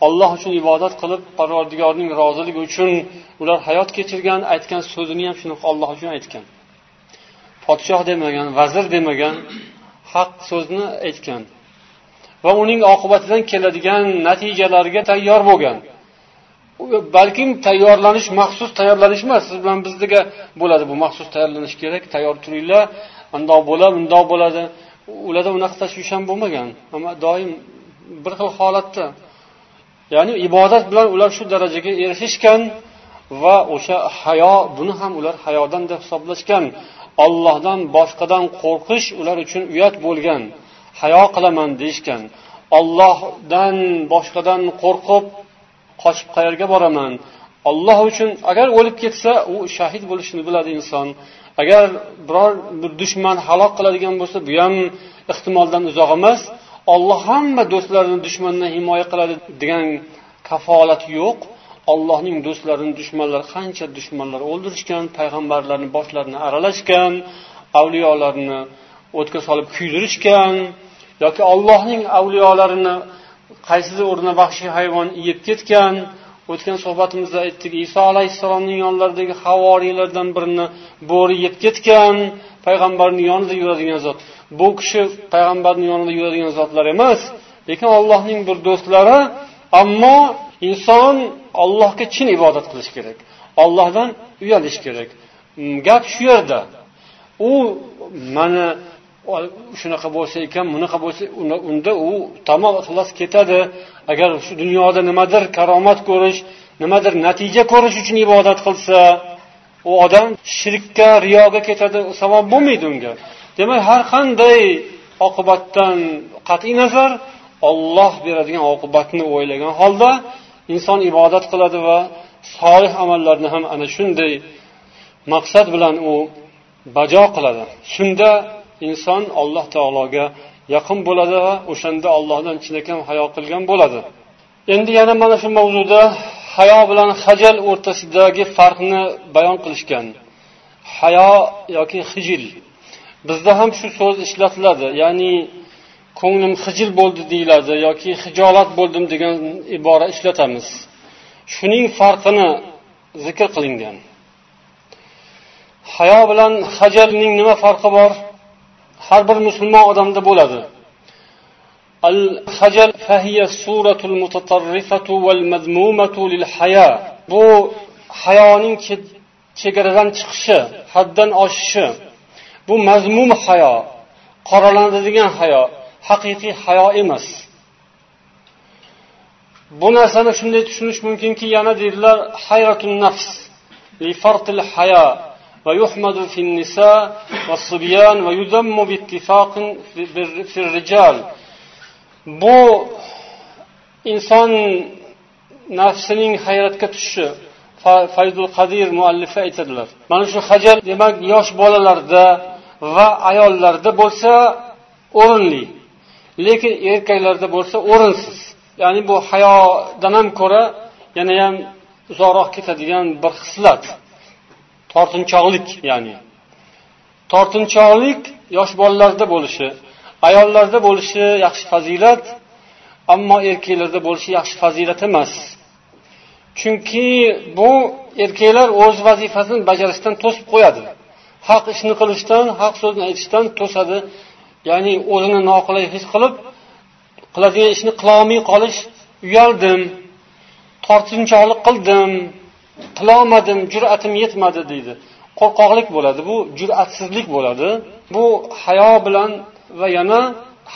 Olloh uchun ibodat qilib parvardigorning roziligi uchun ular hayot kechirgan aytgan so'zini ham shunaqa olloh uchun aytgan. Podshoh demagan vazir demagan haq so'zni aytgan va uning oqibatidan keladigan natijalarga tayyor bo'lgan. Balkim tayyorlanish maxsus tayyorlanish emas siz bilan bizga bo'ladi bu maxsus tayyorlanish kerak tayyor turinglar undoq bo'ladi bundoq bo'ladi. Ularda unaqa tashvish ham bo'lmagan ammo doim bir xil holatda ya'ni ibodat bilan ular shu darajaga erishishgan va o'sha hayo buni ham ular hayodan deb hisoblashgan. Ollohdan boshqadan qo'rqish ular uchun uyat bo'lgan hayo qilaman deyishgan. Ollohdan boshqadan qo'rqib qochib qayerga boraman? Olloh uchun agar o'lib ketsa u shahid bo'lishini biladi inson. Agar biror bir dushman halok qiladigan bo'lsa bu ham ehtimoldan uzoq emas. Olloh hamma do'stlarini dushmandan himoya qiladi degan kafolat yo'q. Ollohning do'stlarini dushmanlar qancha dushmanlar o'ldirishgan payg'ambarlarni boshlarini aralashgan avliyolarni o'tga solib kuydirishgan yoki ollohning avliyolarini qaysidir o'rnida vahshiy hayvon yeb ketgan o'tgan suhbatimizda aytdik iso alayhissalomning yonlaridagi havoriylardan birini bo'ri yeb ketgan payg'ambarni yonida yuradigan zot. Bu kishi payg'ambarni yonida yuradigan zotlar emas lekin ollohning bir do'stlari ammo inson ollohga chin ibodat qilish kerak ollohdan uyalish kerak. Mm, gap shu yerda. U mana shunaqa bo'lsa ekan bunaqa bo'lsa unda u tamom ixlos ketadi. Agar shu dunyoda nimadir karomat ko'rish nimadir natija ko'rish uchun ibodat qilsa u odam shirkka riyoga ketadi savob bo'lmaydi unga. Demak har qanday oqibatdan qat'iy nazar olloh beradigan oqibatni o'ylagan holda inson ibodat qiladi va solih amallarni ham ana shunday maqsad bilan u bajo qiladi. Shunda inson alloh taologa yaqin bo'ladi va o'shanda ollohdan chinakam hayo qilgan bo'ladi. Endi yana mana shu mavzuda hayo bilan hajal o'rtasidagi farqni bayon qilishgan. Hayo yoki hijil bizda ham shu so'z ishlatiladi ya'ni ko'nglim hijil bo'ldi deyiladi yoki hijolat bo'ldim degan ibora ishlatamiz. Shuning farqini zikr qilingan. Hayo bilan hajalning nima farqi bor? Har bir musulmon odamda bo'ladi. Al hajal fahiya suratul mutatarrifatu val madmumatu lil haya. Bu hayoning chegaradan chiqishi haddan oshishi. Bu mazmum hayo qoralanadigan hayo haqiqiy hayo emas. Bu narsani shunday tushunish mumkinki yana deydilar hayratun nafs li fartil haya. ويحمد في النساء والصبيان ويذم باتفاق في الرجال bu inson nafsining hayratga tushishi fayzul qadir muallifi aytadilar mana shu hajal demak yosh bolalarda va ayollarda bo'lsa o'rinli lekin erkaklarda bo'lsa o'rinsiz ya'ni bu hayodan ham ko'ra yanayam uzoqroq ketadigan bir xislat Tortinchoqlik ya'ni. Tortinchoqlik yosh bolalarda bo'lishi ayollarda bo'lishi yaxshi fazilat ammo erkaklarda bo'lishi yaxshi fazilat emas. Chunki bu erkaklar o'z vazifasini bajarishdan to'sib qo'yadi. Haq ishni qilishdan haq so'zni aytishdan to'sadi. Ya'ni o'zini noqulay his qilib qiladigan ishni qilolmay qolish uyaldim tortinchoqlik qildim qilolmadim jur'atim yetmadi deydi. Qo'rqoqlik bo'ladi bu jur'atsizlik bo'ladi. Bu hayo bilan va yana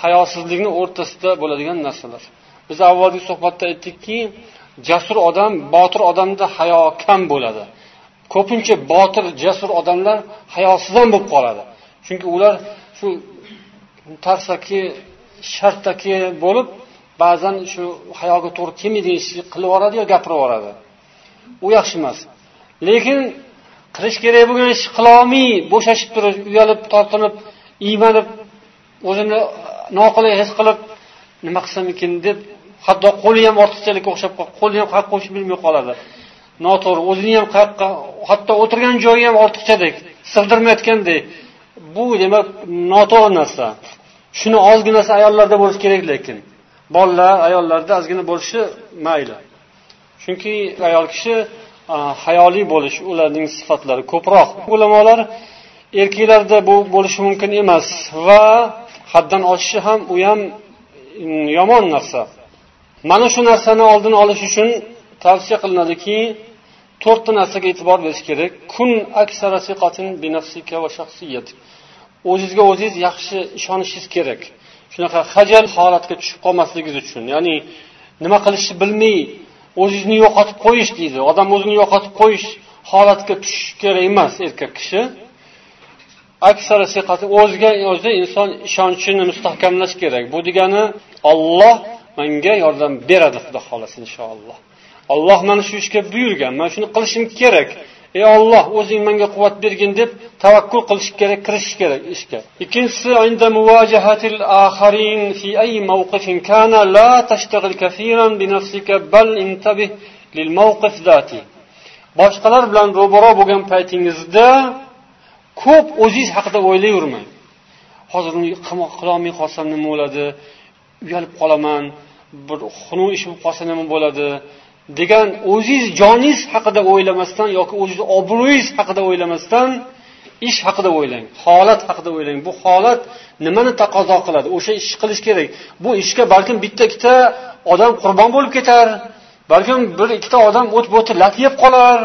hayosizlikni o'rtasida bo'ladigan narsalar. Biz avvalgi suhbatda aytdikki jasur odam botir odamda hayo kam bo'ladi. Ko'pincha botir jasur odamlar hayosiz ham bo'lib qoladi. Chunki ular shu tarsaki shartaki bo'lib ba'zan shu hayoga to'g'ri kelmaydigan ishni qilib yuboradi yo gapirib yuboradi. U yaxshi emas. Lekin qilish kerak bo'lgan ishni qilolmay bo'shashib turib uyalib tortinib iymanib o'zini noqulay his qilib nima qilsam ekan deb hatto qo'li ham ortiqchalikka o'xshab qo'lni ham qayoqqa qo'yishni bilmay qoladi. Noto'g'ri o'zini ham qayoqqa hatto o'tirgan joyi ham ortiqchadek sig'dirmayotgandek. Bu demak noto'g'ri narsa. Shuni ozginasi ayollarda bo'lishi kerak lekin bolalar ayollarda ozgina bo'lishi mayli. Chunki ayol kishi hayoli bo'lish ularning sifatlari ko'proq. Ulamolar erkaklarda bu bo'lishi mumkin emas va haddan oshishi ham u ham mm, yomon narsa. Mana shu narsani oldini olish uchun tavsiya qilinadiki to'rtta narsaga e'tibor berish kerak. Kun o'zizga o'zingiz yaxshi ishonishingiz kerak. Shunaqa hajal holatga tushib qolmasligingiz uchun. Ya'ni nima qilishni bilmay o'zingizni yo'qotib qo'yish deydi. Odam o'zini yo'qotib qo'yish holatga tushish kerak emas erkak kishi. Aksara siqati o'ziga o'zi inson ishonchini mustahkamlash kerak. Bu degani olloh menga yordam beradi xudo xohlasa inshaalloh olloh mana shu ishga buyurgan. Man shuni qilishim kerak. Ey olloh o'zing menga quvvat bergin deb tavakkul qilish kerak kirishish kerak ishga. Ikkinchisi boshqalar bilan ro'baro bo'lgan paytingizda ko'p o'zingiz haqida o'ylayvermang. Hozir qilolmay qolsam nima bo'ladi? Uyalib qolaman bir xunuk ish bo'lib qolsa nima bo'ladi? Degan o'zingiz joningiz haqida o'ylamasdan yoki o'zizni obro'yingiz haqida o'ylamasdan ish haqida o'ylang holat haqida o'ylang. Bu holat nimani taqozo qiladi? O'sha ishni qilish kerak. Bu ishga balkim bitta ikkita odam qurbon bo'lib ketar balkim bir ikkita odam o't bo'ti lat yeb qolar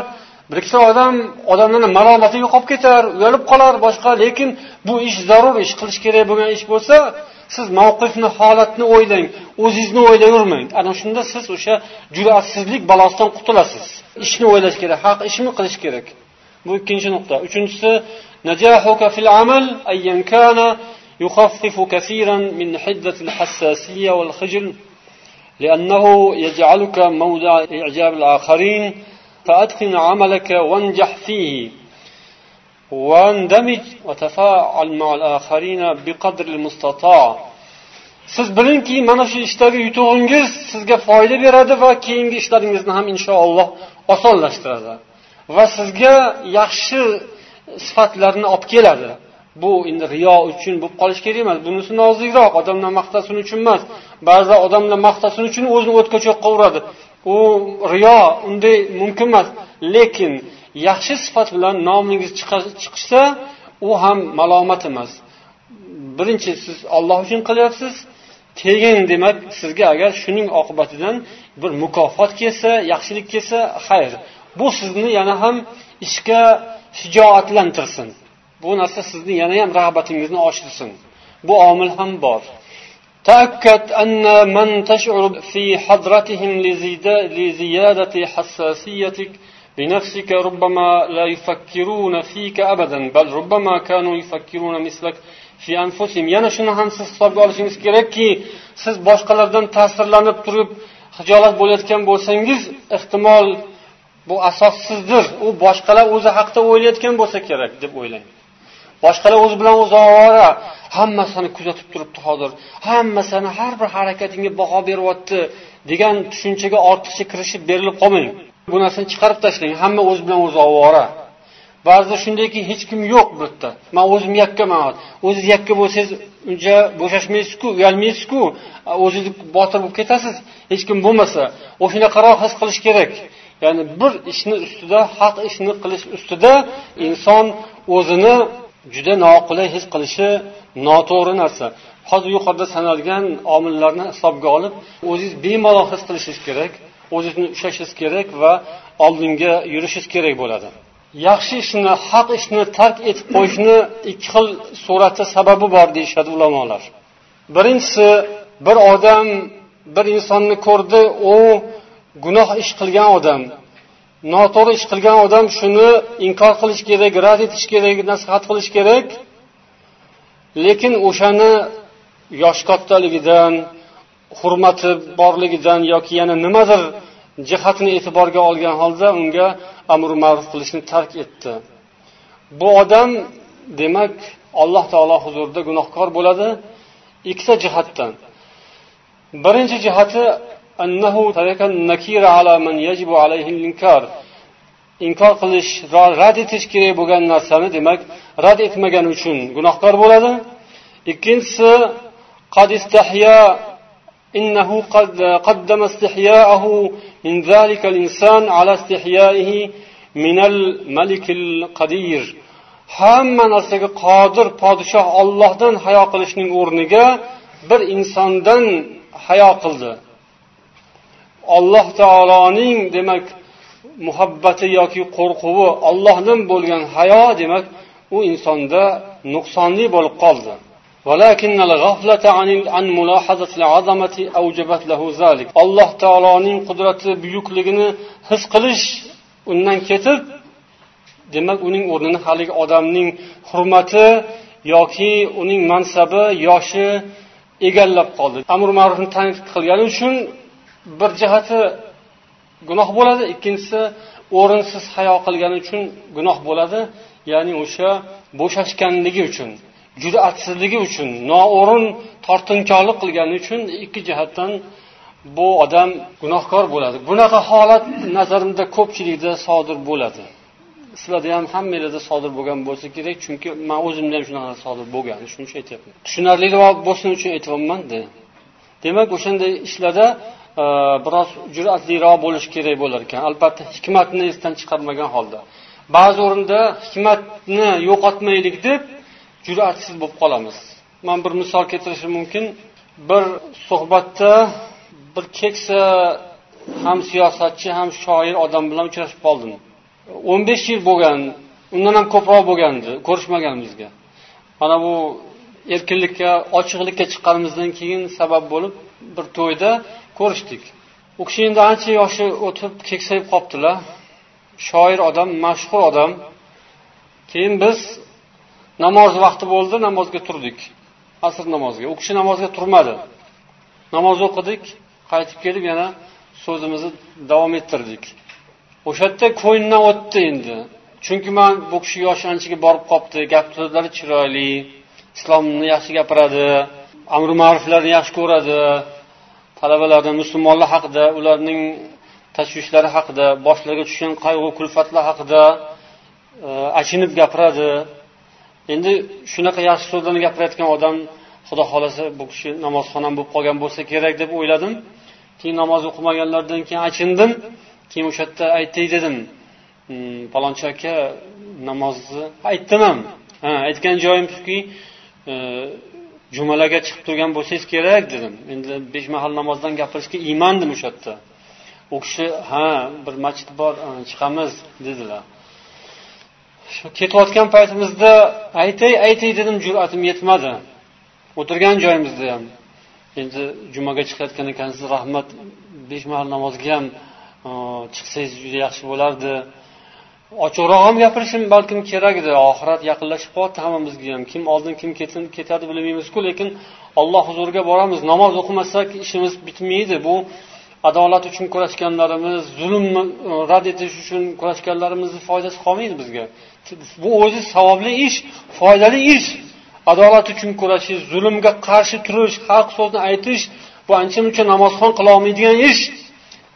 bir ikkita odam odamlarni malomati yo'qolib ketar uyalib qolar boshqa. Lekin bu ish zarur ish qilish kerak bo'lgan ish bo'lsa siz mavqifni holatni o'ylang o'zingizni o'ylayvermang ana shunda siz o'sha jur'atsizlik balosidan qutulasiz ishni o'ylash kerak haq ishni qilish kerak bu ikkinchi nuqta uchinchisi نجاحك في العمل أيا كان يخفف كثيرا من حدة الحساسية والخجل لأنه يجعلك موضع إعجاب الآخرين فأتقن عملك وانجح فيه واندمج وتفاعل مع الآخرين بقدر المستطاع siz bilingki mana shu ishdagi yutug'ingiz sizga foyda beradi va keyingi ishlaringizni ham inshaalloh osonlashtiradi va sizga yaxshi sifatlarni olib keladi bu endi riyo uchun bo'lib qolishi kerak emas bunisi nozikroq odamlar maqtasin uchun emas ba'zi odamlar maqtasin uchun o'zini o'tga cho'qqa uradi u riyo unday mumkin emas lekin yaxshi sifat bilan nomingiz chiqishsa u ham malomat emas birinchi siz olloh uchun qilyapsiz keyin demak sizga agar shuning oqibatidan bir mukofot kelsa yaxshilik kelsa xayr bu sizni yana ham ishga shijoatlantirsin bu narsa sizni yana ham rag'batingizni oshirsin bu omil ham bor تأكد أن من تشعر في حضرتهم لزيادة حساسيتك بنفسك ربما لا يفكرون فيك أبدا بل ربما كانوا يفكرون مثلك في أنفسهم yana shuni ham siz hisobga olishingiz kerakki siz boshqalardan ta'sirlanib turib hijolat bo'layotgan bo'lsangiz ehtimol bu asossizdir u boshqalar o'zi haqida o'ylayotgan bo'lsa kerak deb o'ylang boshqalar o'zi bilan o'zi ovora hamma seni kuzatib turibdi hozir hamma seni har bir harakatingga baho beryapti degan tushunchaga ortiqcha kirishib berilib qolmang bu narsani chiqarib tashlang hamma o'zi bilan o'zi ovora. Ba'zida shundayki hech kim yo'q bu yerda. Man o'zim yakkaman o'ziz yakka bo'lsangiz uncha bo'shashmaysizku uyalmaysizku. O'zingizni botir bo'lib ketasiz. Hech kim bo'lmasa. O'shanaqaroq his qilish kerak. Ya'ni bir ishni ustida haq ishni qilish ustida inson o'zini juda noqulay his qilishi noto'g'ri narsa. Hozir yuqorida sanalgan omillarni hisobga olib o'zingiz bemalol his qilishingiz kerak. O'zingizni ushlashingiz kerak va oldinga yurishingiz kerak bo'ladi. Yaxshi ishni haq ishni tark etib qo'yishni ikki xil suratda sababi bor deyishadi ulamolar. Birinchisi bir odam bir insonni ko'rdi u gunoh ish qilgan odam. Noto'g'ri ish qilgan odam shuni inkor qilish kerak rad etish kerak nasihat qilish kerak. Lekin o'shani yosh kattaligidan hurmati borligidan yoki yana nimadir jihatini e'tiborga olgan holda unga amr ma'ruf qilishni tark etdi. Bu odam demak alloh taolo huzurida gunohkor bo'ladi ikkita jihatdan. Birinchi jihati inkor qilish rad etish kerak bo'lgan narsani demak rad etmagani uchun gunohkor bo'ladi. Ikkinchisi إنه قد قدم استحياءه من ذلك الإنسان على استحيائه من الملك القدير hamma narsaga qodir podshoh ollohdan hayo qilishning o'rniga bir insondan hayo qildi alloh taoloning demak muhabbati yoki qo'rquvi ollohdan bo'lgan hayo demak u insonda nuqsonli bo'lib qoldi ولكن الغفلة عن عن ملاحظة العظمة أوجبت له ذلك alloh taoloning qudrati buyukligini his qilish undan ketib demak uning o'rnini haligi odamning hurmati yoki uning mansabi yoshi egallab qoldi amr ma'rufni tanqid qilgani uchun bir jihati gunoh bo'ladi ikkinchisi o'rinsiz hayo qilgani uchun gunoh bo'ladi ya'ni o'sha bo'shashganligi uchun Jur'atsizligi uchun noo'rin tortinkorlik qilgani uchun ikki jihatdan bu odam gunohkor bo'ladi. Bunaqa holat nazarimda ko'pchilikda sodir bo'ladi. Sizlarda ham hammanglarda sodir bo'lgan bo'lsa kerak chunki man o'zimda ham shunaqa sodir bo'lgan shuning uchun aytyapman. Tushunarli bo'lsin uchun aytyapmanda. Demak o'shanday ishlarda e, biroz jur'atliroq bo'lish kerak bo'lar ekan. Albatta hikmatni esdan chiqarmagan holda. Ba'zi o'rinda hikmatni yo'qotmaylik deb jur'atsiz bo'lib qolamiz. Man bir misol keltirishim mumkin. Bir suhbatda bir keksa ham siyosatchi ham shoir odam bilan uchrashib qoldim. O'n besh yil bo'lgan undan ham ko'proq bo'lgandi ko'rishmaganimizga. Mana bu erkinlikka ochiqlikka chiqqanimizdan keyin sabab bo'lib bir to'yda ko'rishdik. U kishi endi ancha yoshi o'tib keksayib qolibdilar shoir odam mashhur odam. Keyin biz namoz vaqti bo'ldi namozga turdik. Asr namoziga. U kishi namozga turmadi. Namoz o'qidik qaytib kelib yana so'zimizni davom ettirdik. O'sha yerda ko'nglimdan o'tdi endi. Chunki man bu kishi yoshi anchaga borib qolibdi gap so'zlari chiroyli islomni yaxshi gapiradi amri ma'ruflarni yaxshi ko'radi talabalarni musulmonlar haqida ularning tashvishlari haqida boshlariga tushgan qayg'u kulfatlar haqida e, achinib gapiradi. Endi shunaqa yaxshi so'zlarni gapirayotgan odam xudo xohlasa bu kishi namozxonam bo'lib qolgan bo'lsa kerak deb o'yladim. Keyin namoz o'qimaganlardan keyin achindim. Keyin o'sha yerda aytay dedim hmm, palonchi aka namozni aytdim ham. Ha aytgan joyim shuki e, jumalaga jumalarga chiqib turgan bo'lsangiz kerak dedim. Endi besh mahal namozdan gapirishga iymandim o'sha yerda. U kishi ha bir masjid bor e, chiqamiz dedilar. Shu ketayotgan paytimizda aytay aytay dedim jur'atim yetmadi. O'tirgan joyimizda ham. Endi jumaga chiqayotgan ekansiz rahmat. Besh mahal namozga ham chiqsangiz juda yaxshi bo'lardi. Ochiqroq ham gapirishim balkim kerak edi. Oxirat yaqinlashib qolyapti hammamizga ham. Kim oldin kim ketadi bilmaymizku lekin olloh huzuriga boramiz. Namoz o'qimasak ishimiz bitmaydi. Bu adolat uchun kurashganlarimiz zulmni rad etish uchun kurashganlarimizni foydasi qolmaydi bizga. Bu o'zi savobli ish foydali ish. Adolat uchun kurashish zulmga qarshi turish haq so'zni aytish bu ancha muncha namozxon qilolmaydigan ish.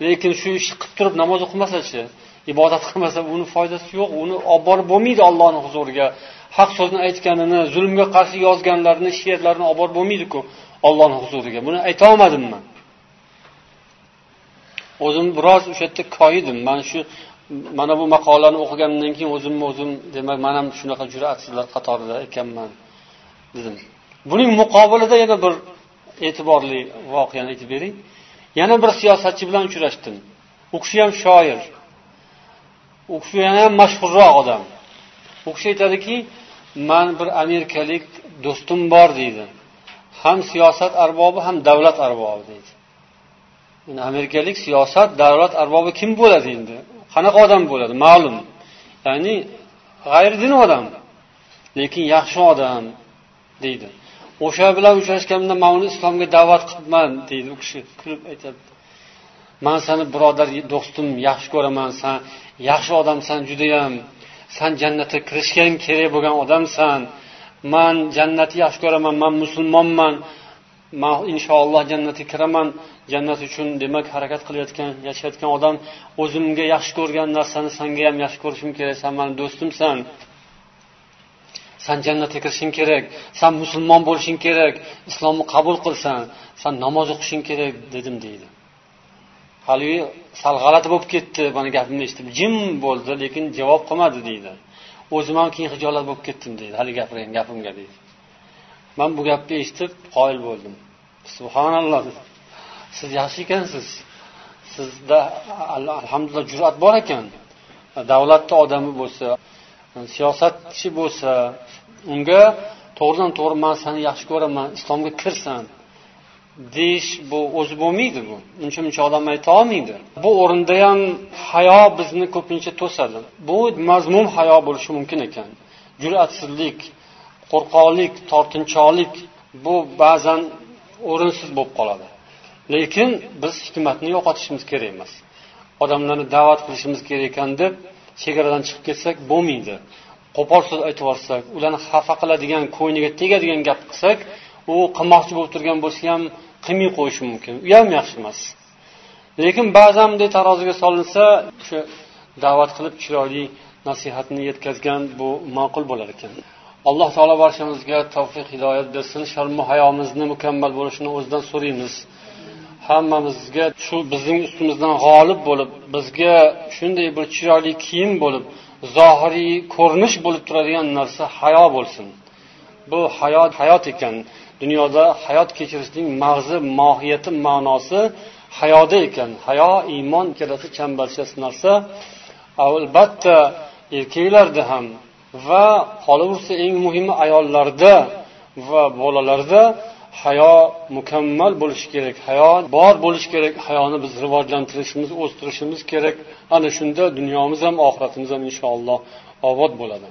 Lekin shu ishni qilib turib namoz o'qimasachi ibodat qilmasa uni foydasi yo'q uni olib borib bo'lmaydi ollohni huzuriga. Haq so'zni aytganini zulmga qarshi yozganlarini she'rlarini olib borib bo'lmaydiku ollohni huzuriga. Buni aytolmadim man o'zim biroz o'sha yerda koyidim. Mana shu mana bu maqolani o'qigandan keyin o'zimni o'zim demak man ham shunaqa jur'atsizlar qatorida ekanman dedim. Buning muqobilida yana bir e'tiborli voqeani aytib bering. Yana bir siyosatchi bilan uchrashdim. U kishi ham shoir. U kishi yana ham mashhurroq odam. U kishi aytadiki man bir amerikalik do'stim bor deydi. Ham siyosat arbobi ham davlat arbobi deydi. Amerikalik siyosat davlat arbobi kim bo'ladi endi? Qanaqa odam bo'ladi? Ma'lum. Ya'ni g'ayridin odam. Lekin yaxshi odam deydi. O'sha bilan uchrashganimda man uni islomga da'vat qilibman deydi. U kishi kulib aytyapti. Man seni birodar do'stim yaxshi ko'raman. San yaxshi odamsan judayam. San jannatga kirishgan kerak bo'lgan odamsan. Man jannatni yaxshi ko'raman. Man musulmonman. Man inshaalloh jannatga kiraman. Jannat uchun demak harakat qilayotgan yashayotgan odam o'zimga yaxshi ko'rgan narsani sanga ham yaxshi ko'rishim kerak san mani do'stimsan. San jannatga kirishing kerak san musulmon bo'lishing kerak islomni qabul qilsan san namoz o'qishing kerak dedim deydi. Haligi sal g'alati bo'lib ketdi mani gapimni eshitib jim bo'ldi lekin javob qilmadi deydi. O'zim ham keyin hijolat bo'lib ketdim deydi haligi gapirgan gapimga deydi. Man bu gapni eshitib qoyil bo'ldim. Subhanalloh. Siz yaxshi ekansiz. Sizda alhamdulillah jur'at bor ekan. Davlatni odami bo'lsa siyosatchi bo'lsa unga to'g'ridan to'g'ri man seni yaxshi ko'raman islomga kirsan deyish bu o'zi bo'lmaydi bu. Uncha muncha odam ayta olmaydi. Bu o'rinda ham hayo bizni ko'pincha to'sadi. Bu mazmun hayo bo'lishi mumkin ekan. Jur'atsizlik qo'rqoqlik tortinchoqlik bu ba'zan o'rinsiz bo'lib qoladi. Lekin biz hikmatni yo'qotishimiz kerak emas. Odamlarni da'vat qilishimiz kerak ekan deb chegaradan chiqib ketsak bo'lmaydi. Qo'pol so'z aytib yuborsak ularni xafa qiladigan ko'ngliga tegadigan gap qilsak u qilmoqchi bo'lib turgan bo'lsa ham qilmay qo'yishi mumkin. U ham yaxshi emas. Lekin ba'zan bunday taroziga solinsa o'sha da'vat qilib chiroyli nasihatni yetkazgan bu ma'qul bo'lar ekan. Alloh taolo barchamizga tavfiq hidoyat bersin. Sharmu hayomizni mukammal bo'lishini o'zidan so'raymiz. Hammamizga shu bizning ustimizdan g'olib bo'lib bizga shunday bir chiroyli kiyim bo'lib zohiriy ko'rinish bo'lib turadigan narsa hayo bo'lsin. Bu hayot hayot ekan. Dunyoda hayot kechirishning mag'zi mohiyati ma'nosi hayoda ekan. Hayo iymon ikkalasi chambarchas narsa. Albatta erkaklarda ham va qolaversa eng muhimi ayollarda va bolalarda hayo mukammal bo'lishi kerak hayo bor bo'lishi kerak hayoni biz rivojlantirishimiz o'stirishimiz kerak ana shunda dunyomiz ham oxiratimiz ham inshaalloh obod bo'ladi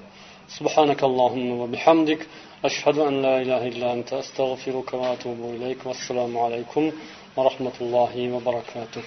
سبحانك اللهم وبحمدك أشهد أن لا إله إلا أنت أستغفرك وأتوب إليك والسلام عليكم ورحمة الله وبركاته